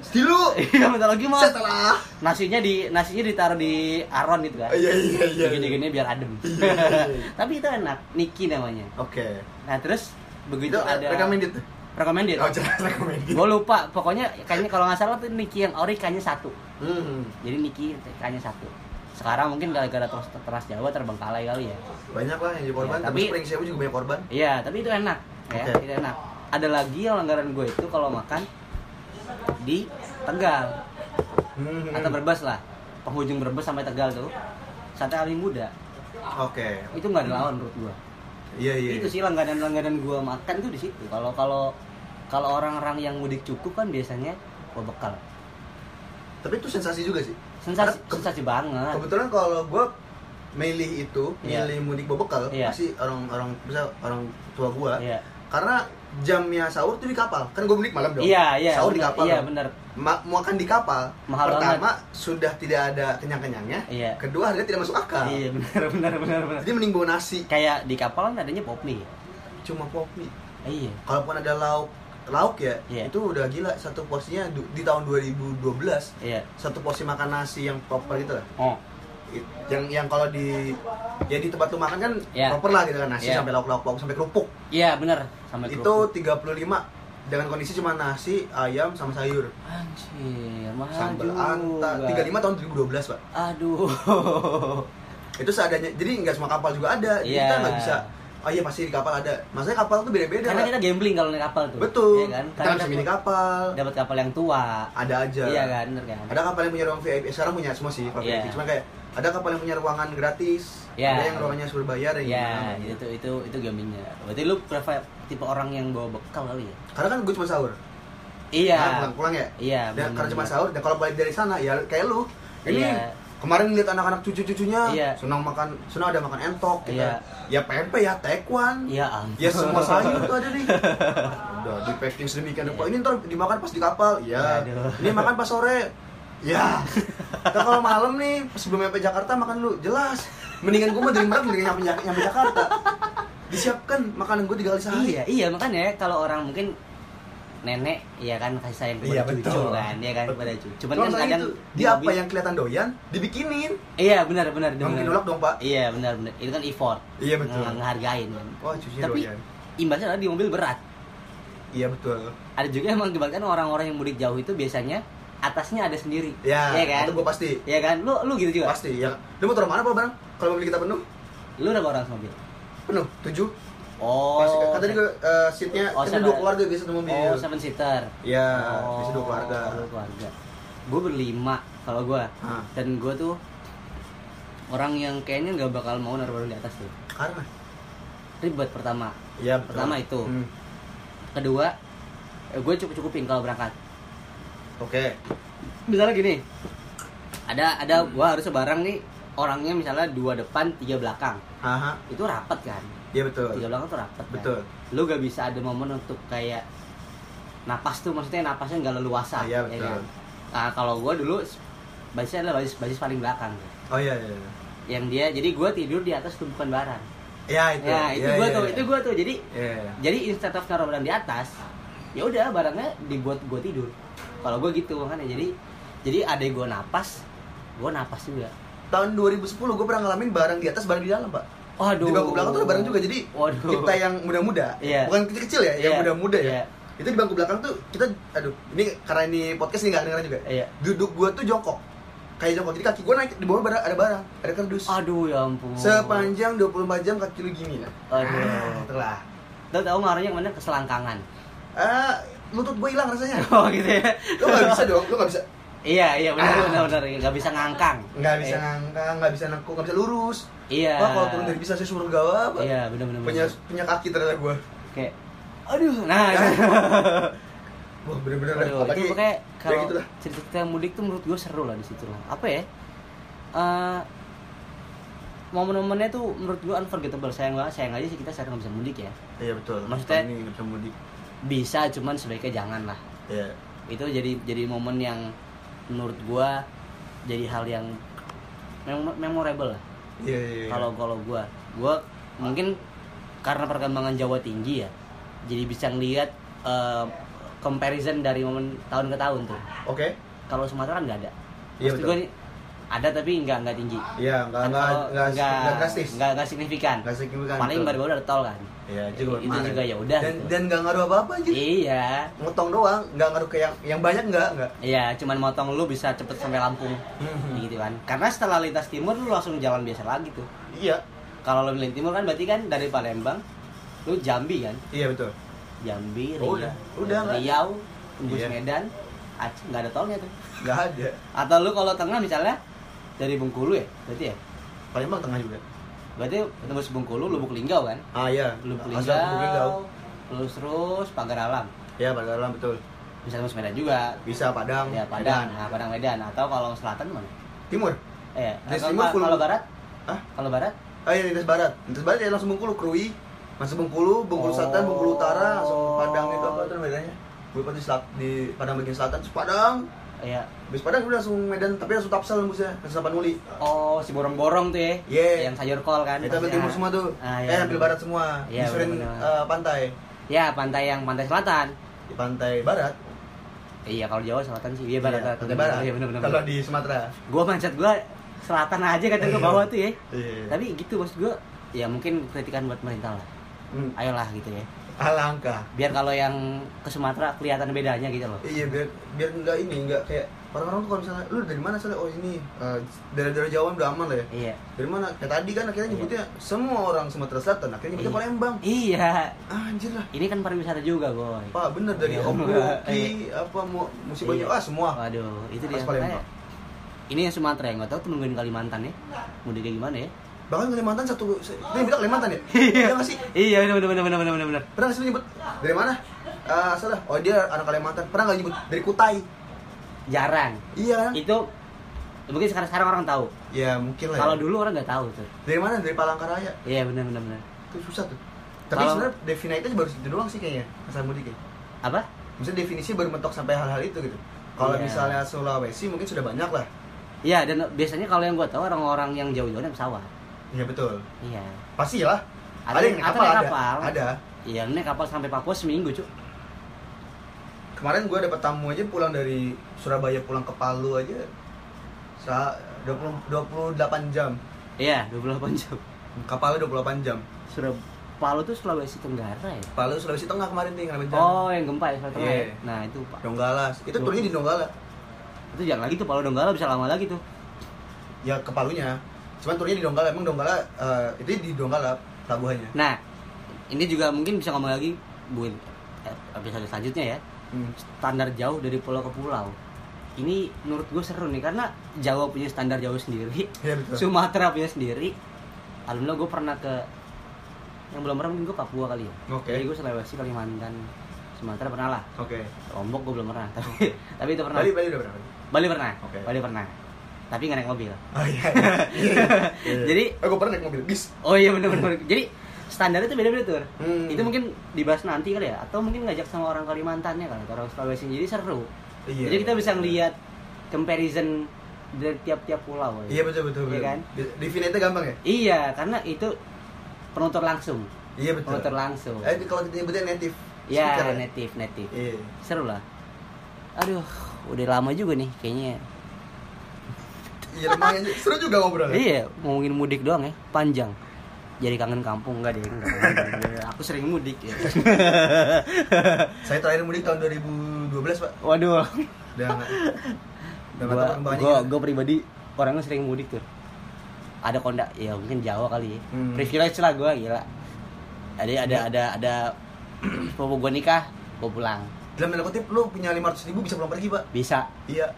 Stilu. iya bentar lagi mas Setelah. nasinya di nasinya ditaruh di aron gitu kan Iya iya iya. gini-gini biar adem Iya, iya, iya. tapi itu enak Niki namanya Oke. nah terus begitu Itu ada recommended. Recommended Oh jelas recommended. gue lupa pokoknya kayaknya kalau nggak salah tuh Niki yang ori kayaknya satu Hmm. jadi Niki kayaknya satu sekarang mungkin gara-gara teras, teras Jawa terbengkalai kali ya Banyak lah yang jadi korban, Ya, tapi tapi- Spring Sewu juga banyak korban. iya tapi itu enak ya Oke. itu enak ada lagi yang langgaran gue itu kalau makan di Tegal Hmm. atau Brebes lah penghujung Brebes sampai Tegal tuh sate Ali muda Oke. itu nggak ada lawan menurut gue Iya iya. itu sih langganan-langganan gua makan tuh di situ kalau kalau kalau orang-orang yang mudik cukup kan biasanya bawa bekal Tapi itu sensasi juga sih. sensasi Karena ke- sensasi banget Kebetulan kalau gue milih itu, Iya. milih mudik bawa bekal, Iya. pasti orang-orang bisa orang tua gue. iya Karena jamnya sahur tuh di kapal. Kan gue mudik malam dong. iya iya Sahur di bener, kapal. iya bener Ma- makan di kapal. Mahal Pertama sudah tidak ada kenyang-kenyangnya. Iya. Kedua harga tidak masuk akal. iya benar benar benar benar Jadi mending bawa nasi. kayak di kapal kan adanya pop mie Cuma pop mie. iya Kalaupun ada lauk lauk ya, Iya. itu udah gila satu porsinya di tahun 2012 iya satu porsi makan nasi yang proper gitu lah. oh yang yang kalau di ya di tempat lu makan kan Iya. proper lah gitu kan nasi Iya. sampai lauk lauk lauk sampai kerupuk iya benar sampai itu kerupuk. 35 dengan kondisi cuma nasi ayam sama sayur anjir mahal sambal anta 35 tahun 2012 pak aduh itu seadanya jadi nggak semua kapal juga ada jadi Iya. kita nggak bisa Oh iya pasti di kapal ada. Maksudnya kapal tuh beda-beda. Karena lah. kita gambling kalau naik kapal tuh. Betul. Iya kan? Kita bisa dapat- milih kapal. dapat kapal yang tua. Ada aja. Iya kan, bener kan? Ada kapal yang punya ruang VIP. Sekarang punya semua sih kalau Iya. VIP. Cuma kayak ada kapal yang punya ruangan gratis. Iya. Ada yang ruangannya harus berbayar yang Iya, gimana. itu itu itu gamingnya. Berarti lu prefer tipe orang yang bawa bekal kali ya? Karena kan gue cuma sahur. Iya. Nah, pulang-pulang ya. Iya. Dan karena cuma sahur dan kalau balik dari sana ya kayak lu. Ini Iya. Kemarin lihat anak-anak cucu-cucunya Iya. senang makan, senang ada makan entok kita. Iya. Ya pempek ya tekwan. Iya, ampun. Ya semua sayur tuh ada nih. Udah di packing sedemikian rupa. Ini ntar dimakan pas di kapal. Ya. Aduh. Ini makan pas sore. Ya. Nah, kalau malam nih sebelum nyampe Jakarta makan dulu. Jelas. Mendingan gue mah dari Merak mendingan nyampe, nyampe Jakarta. Disiapkan makanan gue tiga kali sehari. Iya, iya makanya kalau orang mungkin nenek ya kan kasih sayang kepada Iya, cucu betul. kan, ya kan Betul. kepada cucu. Cuman Cuman kan kadang itu, di dia apa yang kelihatan doyan dibikinin. Iya, benar benar Nggak mungkin nolak dong, Pak. Iya, benar benar. Itu kan effort. Iya, betul. Nge- Ngehargain kan. Cuci Tapi doyan. imbasnya adalah di mobil berat. Iya betul. Ada juga yang mengakibatkan orang-orang yang mudik jauh itu biasanya atasnya ada sendiri. Ya, Iya kan? itu gue pasti. Iya kan? Lu lu gitu juga. Pasti ya. Lu mau taruh mana Pak Bang? Kalau mobil kita penuh? Lu udah orang mobil. Penuh. Tujuh. Oh. Pasti kan tadi uh, seatnya Oh, kan dua keluarga biasa satu mobil. Oh, seven seater. Iya, oh, biasa dua keluarga. Dua keluarga. Gue berlima kalau gue. Hah. Dan gue tuh orang yang kayaknya nggak bakal mau naruh barang di atas tuh. Karena Ribet pertama. Iya. Pertama itu. Hmm. Kedua, eh, gue cukup cukupin kalau berangkat. Oke. Misalnya gini, ada ada gue harus barang nih orangnya misalnya dua depan tiga belakang Aha. itu rapat kan Iya betul. tiga belakang tuh rapat kan? Betul. lu gak bisa ada momen untuk kayak napas tuh maksudnya napasnya nggak leluasa Ah, iya, ya betul. kan? nah kalau gue dulu basisnya adalah basis basis paling belakang Oh iya iya. iya. yang dia jadi gue tidur di atas tumpukan barang Ya itu. ya itu Iya, gue iya, tuh iya. itu gue tuh jadi Iya. iya. jadi instead of naruh barang di atas ya udah barangnya dibuat gue tidur kalau gue gitu makanya jadi jadi ada gue napas gue napas juga Tahun 2010 gue pernah ngalamin barang di atas, barang di dalam, Pak. Waduh. Di bangku belakang tuh ada barang juga. Jadi Waduh. kita yang muda-muda, Iya. bukan kecil-kecil ya, yang Iya. muda-muda ya. Iya. Itu di bangku belakang tuh kita aduh, ini karena ini podcast nih nggak dengeran juga. Iya. Duduk gua tuh jongkok. Kayak jongkok. Jadi kaki gua naik di bawah barang, ada barang, ada kardus. aduh ya ampun Sepanjang 24 jam kaki lu gini ya. aduh Itulah. Tahu tahu ngaruhnya ke mana keselangkangan Ah, lutut gua hilang rasanya. oh gitu ya Lu nggak bisa dong, lu nggak bisa iya iya benar Ah. benar benar nggak bisa ngangkang nggak bisa Eh, ngangkang, nggak bisa nengkuk, nggak bisa lurus. iya Wah, kalau turun dari bisa saya surga apa? iya benar benar Punya benar. punya kaki ternyata gua. kayak aduh nah Wah, bener-bener. Aduh, Apalagi itu pokoknya ya kalau gitu lah. cerita mudik tuh menurut gue seru lah di situ lah. Apa ya? Eh, momen-momennya tuh menurut gue unforgettable. Sayang banget, sayang aja sih kita sekarang nggak bisa mudik ya. Iya betul. Maksudnya- ini nggak bisa mudik. Bisa, cuman sebaiknya jangan lah. Iya. Itu jadi jadi momen yang menurut gue jadi hal yang mem- memorable lah. Iya, iya, iya. Kalau kalau gue, gue mungkin karena perkembangan Jawa tinggi ya, jadi bisa ngelihat eh, comparison dari momen tahun ke tahun tuh. Oke. kalau Sumatera kan nggak ada. Iya, Maksud betul. ada tapi nggak nggak tinggi. Iya, nggak nggak nggak signifikan. Nggak signifikan, Paling baru-baru ada tol kan. Iya, itu juga itu kemarin. juga ya udah. Dan gitu. dan nggak ngaruh apa-apa anjir. iya. Motong doang, nggak ngaruh ke yang yang banyak nggak nggak. Iya, cuman motong lu bisa cepet sampai Lampung. Mhm. Gitu kan. Karena setelah lintas timur lu langsung jalan biasa lagi tuh. Iya. Kalau lu lintas timur kan berarti kan dari Palembang lu Jambi kan. Iya betul. Jambi, Oh, Riau, udah. Udah, nggak? Riau, tembus Iya. Medan, Aceh nggak ada tolnya tuh. Nggak ada. Atau lu kalau tengah misalnya dari Bengkulu ya, berarti ya? Palembang tengah juga. Berarti tembus Bengkulu, Lubuk Linggau kan? Ah iya. Lubuk Asal Lubuk Linggau. Linggau, terus terus Pagar Alam. Iya, pada dalam betul. Bisa tembus Medan juga. Bisa Padang. Ya Padang, Medan. nah Padang Medan. Atau kalau selatan mana? Timur. Eh, kalau, timur full- kalau barat? Hah? Kalau barat? Ah iya, lintas barat. Lintas barat ya langsung Bengkulu, Krui. Masuk Bengkulu, Bengkulu Oh. Selatan, Bengkulu Utara, langsung Padang itu apa tuh bedanya? Gue di di Padang bagian selatan, Padang. Iya. Habis Padang udah langsung Medan, tapi langsung Tapsel nembusnya, langsung Sapanuli. Oh, si borong-borong tuh ya. Iya. Yang sayur kol kan. Itu ambil timur semua tuh. Ah, eh, iya, ambil bener. barat semua. Iya, Disuruhin eh, pantai. Ya, pantai yang pantai selatan. Di pantai barat. Iya, kalau Jawa selatan sih. Iya, barat. Iya, pantai barat. Iya, benar-benar. Kalau di Sumatera. Gua macet gua selatan aja kadang ke bawah tuh ya. Iya. Tapi gitu maksud gua ya mungkin kritikan buat pemerintah lah. Hmm, Ayolah gitu ya. Alangkah. biar kalau yang ke Sumatera kelihatan bedanya gitu loh Iya biar biar nggak ini nggak kayak orang-orang tuh kalau misalnya lu dari mana soalnya oh ini eh, daerah-daerah Jawa udah aman lah ya. iya Dari mana? Kayak tadi kan akhirnya Iya. nyebutnya semua orang Sumatera Selatan akhirnya nyebutnya Iya. Palembang. iya Ah, anjir lah. ini kan pariwisata juga boy Pak bener dari Iya. Oboki apa mau musim banyak Iya. ah semua. waduh itu Khas dia Palembang. ini yang Sumatera yang nggak tahu tuh nungguin Kalimantan ya mudik kayak gimana ya Bahkan Kalimantan satu itu yang bilang Kalimantan ya? Iya nggak sih? iya benar benar benar benar benar benar Pernah nggak sih nyebut dari mana? Ah, salah. Oh dia anak Kalimantan. Pernah nggak nyebut dari Kutai? jarang Iya kan? itu mungkin sekarang sekarang orang tahu Ya mungkin lah. ya. kalau dulu orang nggak tahu tuh dari mana? Dari Palangkaraya. iya benar benar benar Itu susah tuh. Tapi Kalau- sebenarnya definite baru itu doang sih kayaknya asal mudik ya. apa Maksudnya definisi baru mentok sampai hal-hal itu gitu. Kalau Iya. misalnya Sulawesi mungkin sudah banyak lah. Iya dan biasanya kalau yang gue tahu orang-orang yang jauh-jauh naik pesawat. Iya betul. Iya. Pasti lah. Ada Ada, yang yang- naik kapal, ada. kapal. Ada. Iya naik kapal sampai Papua seminggu cuk. Kemarin gue dapat tamu aja pulang dari Surabaya pulang ke Palu aja. Sa 20 28 jam. Iya 28 jam. Kapalnya 28 jam. Surab Palu tuh Sulawesi Tenggara ya. Palu Sulawesi Tengah kemarin nih 28 jam. Oh yang gempa ya Sulawesi Tengah. Iya. ya? Nah itu pak. Donggala. Itu turunnya di Donggala. Itu jangan lagi tuh Palu Donggala bisa lama lagi tuh. Ya ke Palunya. Cuman turunnya di Donggala. Emang Donggala eh, itu di Donggala pelabuhannya. Nah ini juga mungkin bisa ngomong lagi buin eh, episode selanjutnya ya. Hmm. Standar jauh dari pulau ke pulau. Ini menurut gue seru nih karena Jawa punya standar jauh sendiri. Betul. Sumatera punya sendiri. Alhamdulillah gue pernah ke yang belum pernah mungkin gue Papua kali ya. Oke. Jadi gue Sulawesi, Kalimantan, Sumatera pernah lah. Oke. Lombok gue belum pernah. Tapi tapi itu pernah. Bali Bali udah berapa? Bali pernah. Oke. Bali pernah. Tapi nggak naik mobil. Oh iya. iya. Iya, iya. Jadi- oh, gue pernah naik mobil bis. Oh iya benar benar. Jadi standar itu beda-beda tuh. Hmm. Itu mungkin dibahas nanti kali ya atau mungkin ngajak sama orang Kalimantannya kan atau orang Sulawesi jadi seru. Iya. Jadi kita bisa ngelihat comparison dari tiap-tiap pulau. ya. Iya betul betul. Iya kan? Definite gampang ya? Iya, karena itu penutur langsung. Iya betul. Penutur langsung. Eh kalau kita nyebutnya native. Ya, native, native. Iya. Seru lah. Aduh, udah lama juga nih kayaknya. Iya lumayan seru juga ngobrol. Iya, ngomongin mudik doang ya, panjang. Jadi kangen kampung enggak deh, enggak. Aku sering mudik ya. Saya terakhir mudik tahun 2012 pak. Waduh. Udah nggak. Udah nggak tahu Gua, gua, gua pribadi orangnya sering mudik tuh. Ada kondak, ya mungkin Jawa kali ya. Hmm. Privilege lah gua gila. Ada ada ada ada sepupu gua nikah, gua pulang. Dalam tanda kutip lu punya 500 ribu bisa pulang pergi pak. Bisa Iya.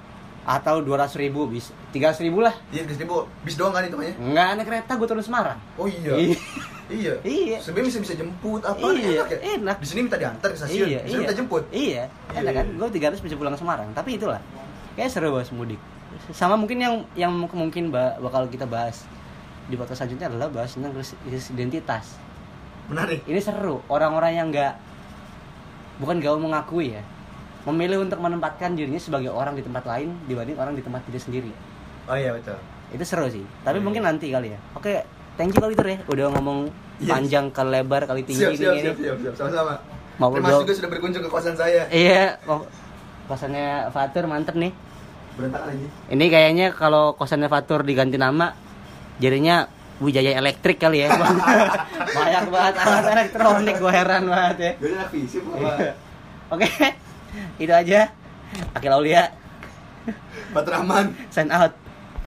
Atau 200 ribu bisa 300 ribu lah Iya 300 ribu. Bis doang kan itu ya? nggak naik kereta gue turun Semarang Oh iya. Iya. Iya. Iya. Sebenarnya bisa bisa jemput apa Iya, enak ya? enak. Di sini minta diantar ke stasiun. iya di sini iya minta jemput. iya Iya, enak kan iya. gue 300 bisa pulang ke Semarang tapi itulah kayak seru bahas mudik sama mungkin yang yang mungkin ba- bakal kita bahas di podcast selanjutnya adalah bahas tentang krisis identitas Menarik. ini seru orang-orang yang nggak bukan gak mau mengakui ya memilih untuk menempatkan dirinya sebagai orang di tempat lain dibanding orang di tempat diri sendiri Oh iya betul. itu seru sih tapi Iya. mungkin nanti kali ya oke thank you kali itu ya udah ngomong Yes. panjang kali lebar kali tinggi Siap siap ini siap siap siap sama-sama. Mau Terima kasih juga sudah berkunjung ke kosan saya. iya kok kosannya Fatur mantep nih Berantakan lagi. ini kayaknya kalau kosannya Fatur diganti nama jadinya Wijaya Elektrik kali ya banyak banget alat elektronik gue heran banget ya Gue anak fisip Iya. oke itu aja. Akil Aulia Pak Rahman. sign out